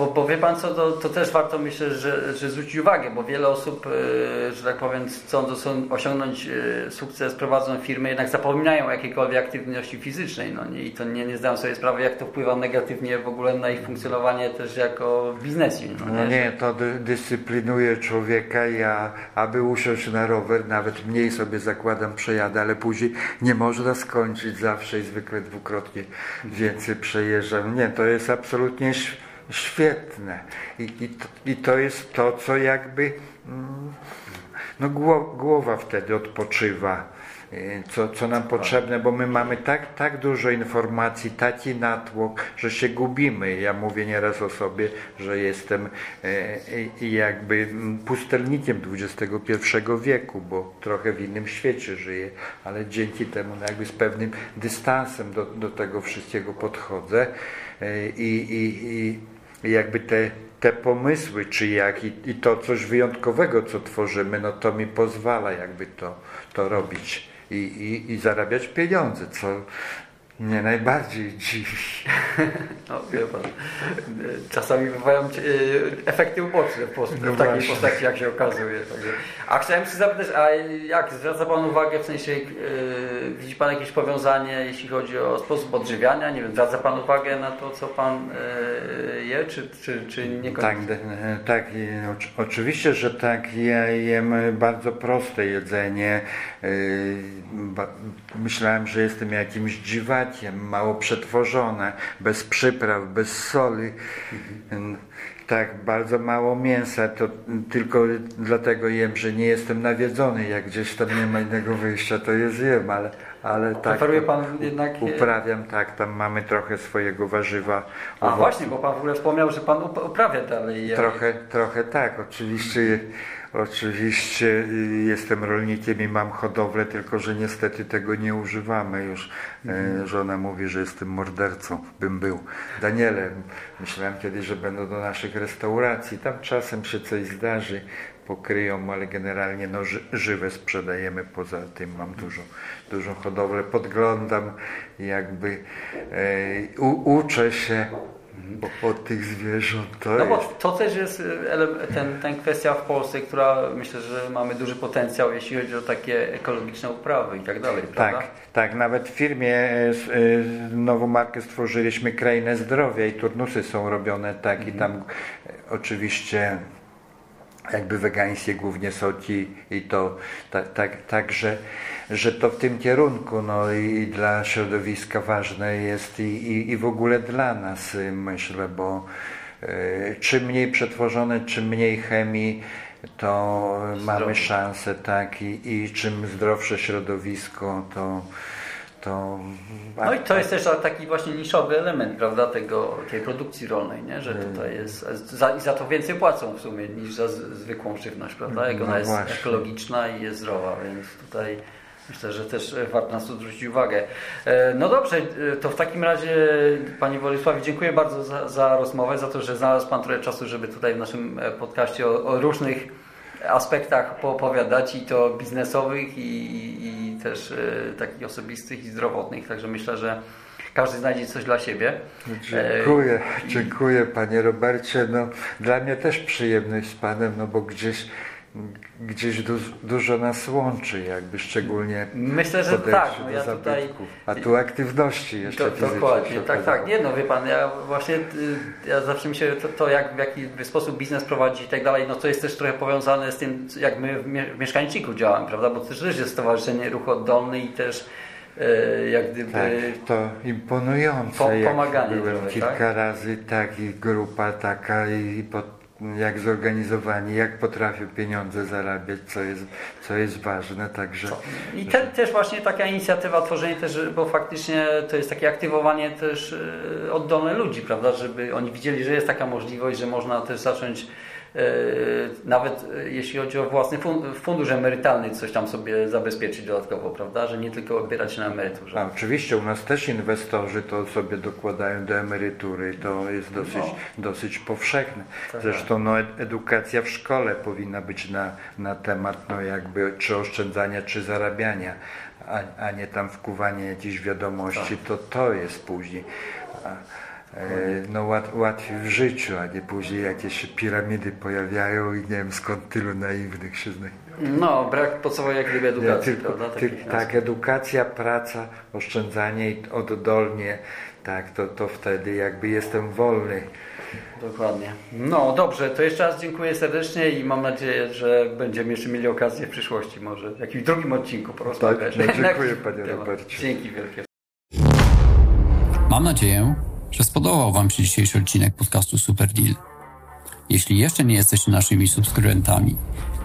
Bo, bo wie pan co, to, to też warto myślę, że, że zwrócić uwagę, bo wiele osób, e, że tak powiem, chcąc osiągnąć e, sukces, prowadzą firmy, jednak zapominają o jakiejkolwiek aktywności fizycznej. No, nie, I to nie, nie zdają sobie sprawy, jak to wpływa negatywnie w ogóle na ich funkcjonowanie też jako w biznesie. No, No nie? to dy, dyscyplinuje człowieka. Ja, aby usiąść na rower, nawet mniej sobie zakładam, przejadę, ale później nie można skończyć zawsze i zwykle dwukrotnie więcej przejeżdżam. Nie, to jest absolutnie świetne. I, i, I to jest to, co jakby mm, no, gło- głowa wtedy odpoczywa. y, Co, co nam potrzebne, bo my mamy tak, tak dużo informacji, taki natłok, że się gubimy. Ja mówię nieraz o sobie, że jestem e, i jakby mm, pustelnikiem XXI wieku, bo trochę w innym świecie żyję, ale dzięki temu no jakby z pewnym dystansem do, do tego wszystkiego podchodzę i i jakby te, te pomysły, czy jak i, i to coś wyjątkowego, co tworzymy, no to mi pozwala jakby to, to robić i, i, i zarabiać pieniądze, co mnie najbardziej dziwi. No, wie pan, czasami bywają e, efekty uboczne w, pos- No w takiej właśnie. postaci, jak się okazuje. Także. A chciałem się zapytać, a jak zwraca Pan uwagę, w sensie e, widzi Pan jakieś powiązanie, jeśli chodzi o sposób odżywiania? Nie wiem, zwraca Pan uwagę na to, co Pan e, je, czy, czy, czy nie Tak, tak oczywiście, że tak. Ja jem bardzo proste jedzenie. Yy, Myślałem, że jestem jakimś dziwakiem, mało przetworzone, bez przypraw, bez soli. Yy, Tak, bardzo mało mięsa, to tylko dlatego jem, że nie jestem nawiedzony. Jak gdzieś tam nie ma innego wyjścia, to je zjem, ale, ale tak. Preferuje Pan jednak... Uprawiam, tak, tam mamy trochę swojego warzywa. A owocu. właśnie, bo Pan w ogóle wspomniał, że Pan up- uprawia dalej. je. Trochę, trochę tak, oczywiście, oczywiście y, jestem rolnikiem i mam hodowlę, tylko że niestety tego nie używamy już. E, Żona mówi, że jestem mordercą, bym był. Danielem, myślałem kiedyś, że będą do naszych restauracji, tam czasem się coś zdarzy, pokryją, ale generalnie no, ży, żywe sprzedajemy, poza tym mam dużą, dużą hodowlę, podglądam jakby, e, u, uczę się od tych zwierząt. To no bo to też jest y, ten, ten kwestia w Polsce, która myślę, że mamy duży potencjał, jeśli chodzi o takie ekologiczne uprawy i tak dalej, prawda? Tak, tak. Nawet w firmie e, e, nową markę stworzyliśmy Krainę Zdrowia i turnusy są robione tak i tam e, oczywiście jakby wegańskie głównie soki i to tak, tak, także że to w tym kierunku no i, dla środowiska ważne jest i, i, i w ogóle dla nas myślę, bo y, czym mniej przetworzone, czym mniej chemii to mamy szansę tak i, i czym zdrowsze środowisko to to... No i to jest też taki właśnie niszowy element, prawda, tego, tej produkcji rolnej, nie? że tutaj jest, za, i za to więcej płacą w sumie niż za zwykłą żywność, prawda, jak ona no jest ekologiczna i jest zdrowa, więc tutaj myślę, że też warto nas zwrócić uwagę. E, no dobrze, e, to w takim razie Panie Władysławie dziękuję bardzo za, za rozmowę, za to, że znalazł Pan trochę czasu, żeby tutaj w naszym e, podcaście o, o różnych aspektach poopowiadać i to biznesowych i, i też y, takich osobistych i zdrowotnych, także myślę, że każdy znajdzie coś dla siebie. Dziękuję, e, dziękuję Panie Robercie. No, dla mnie też przyjemność z Panem, no bo gdzieś gdzieś du, dużo nas łączy, jakby szczególnie Myślę, że tak. No ja tutaj, A tu aktywności jeszcze to, Dokładnie, tak, tak. Nie no, wie Pan, ja właśnie y, ja zawsze się to, to, jak w jaki sposób biznes prowadzi i tak dalej, no to jest też trochę powiązane z tym, jak my w Mieszkańczyku działamy, prawda, bo też jest Stowarzyszenie Ruch Oddolny i też y, jak gdyby... Tak, to imponujące. Po, pomaganie. byłem trochę, kilka tak? razy, tak, i grupa taka i pod jak zorganizowani, jak potrafią pieniądze zarabiać, co jest, co jest ważne. Także, I te, też właśnie taka inicjatywa, tworzenie też, bo faktycznie to jest takie aktywowanie też e, oddolne ludzi, prawda, żeby oni widzieli, że jest taka możliwość, że można też zacząć nawet e, jeśli chodzi o własny fundusz emerytalny, coś tam sobie zabezpieczyć dodatkowo, prawda? Że nie tylko opierać się na emeryturze. A, oczywiście, u nas też inwestorzy to sobie dokładają do emerytury, to jest dosyć, no. dosyć powszechne. Tak. Zresztą no, edukacja w szkole powinna być na, na temat no, jakby czy oszczędzania, czy zarabiania, a, a nie tam wkuwanie jakichś wiadomości, tak. to to jest później. A, E, no łat, łatwiej w życiu, a nie później jakieś się piramidy pojawiają i nie wiem skąd tylu naiwnych się znajduje. No, brak podstawowej jak gdyby edukacji, tylko, prawda? Ty, tak, edukacja, praca, oszczędzanie i oddolnie, tak, to, to wtedy jakby jestem wolny. Dokładnie. No dobrze, to jeszcze raz dziękuję serdecznie i mam nadzieję, że będziemy jeszcze mieli okazję w przyszłości może w jakimś drugim odcinku porozmawiać. Tak, no, dziękuję Panie Robercie. Dzięki wielkie. Mam nadzieję, że spodobał Wam się dzisiejszy odcinek podcastu Super Deal. Jeśli jeszcze nie jesteście naszymi subskrybentami,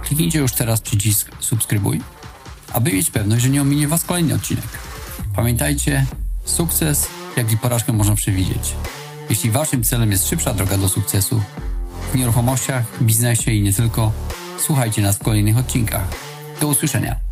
kliknijcie już teraz przycisk subskrybuj, aby mieć pewność, że nie ominie Was kolejny odcinek. Pamiętajcie, sukces, jak i porażkę można przewidzieć. Jeśli Waszym celem jest szybsza droga do sukcesu w nieruchomościach, biznesie i nie tylko, słuchajcie nas w kolejnych odcinkach. Do usłyszenia.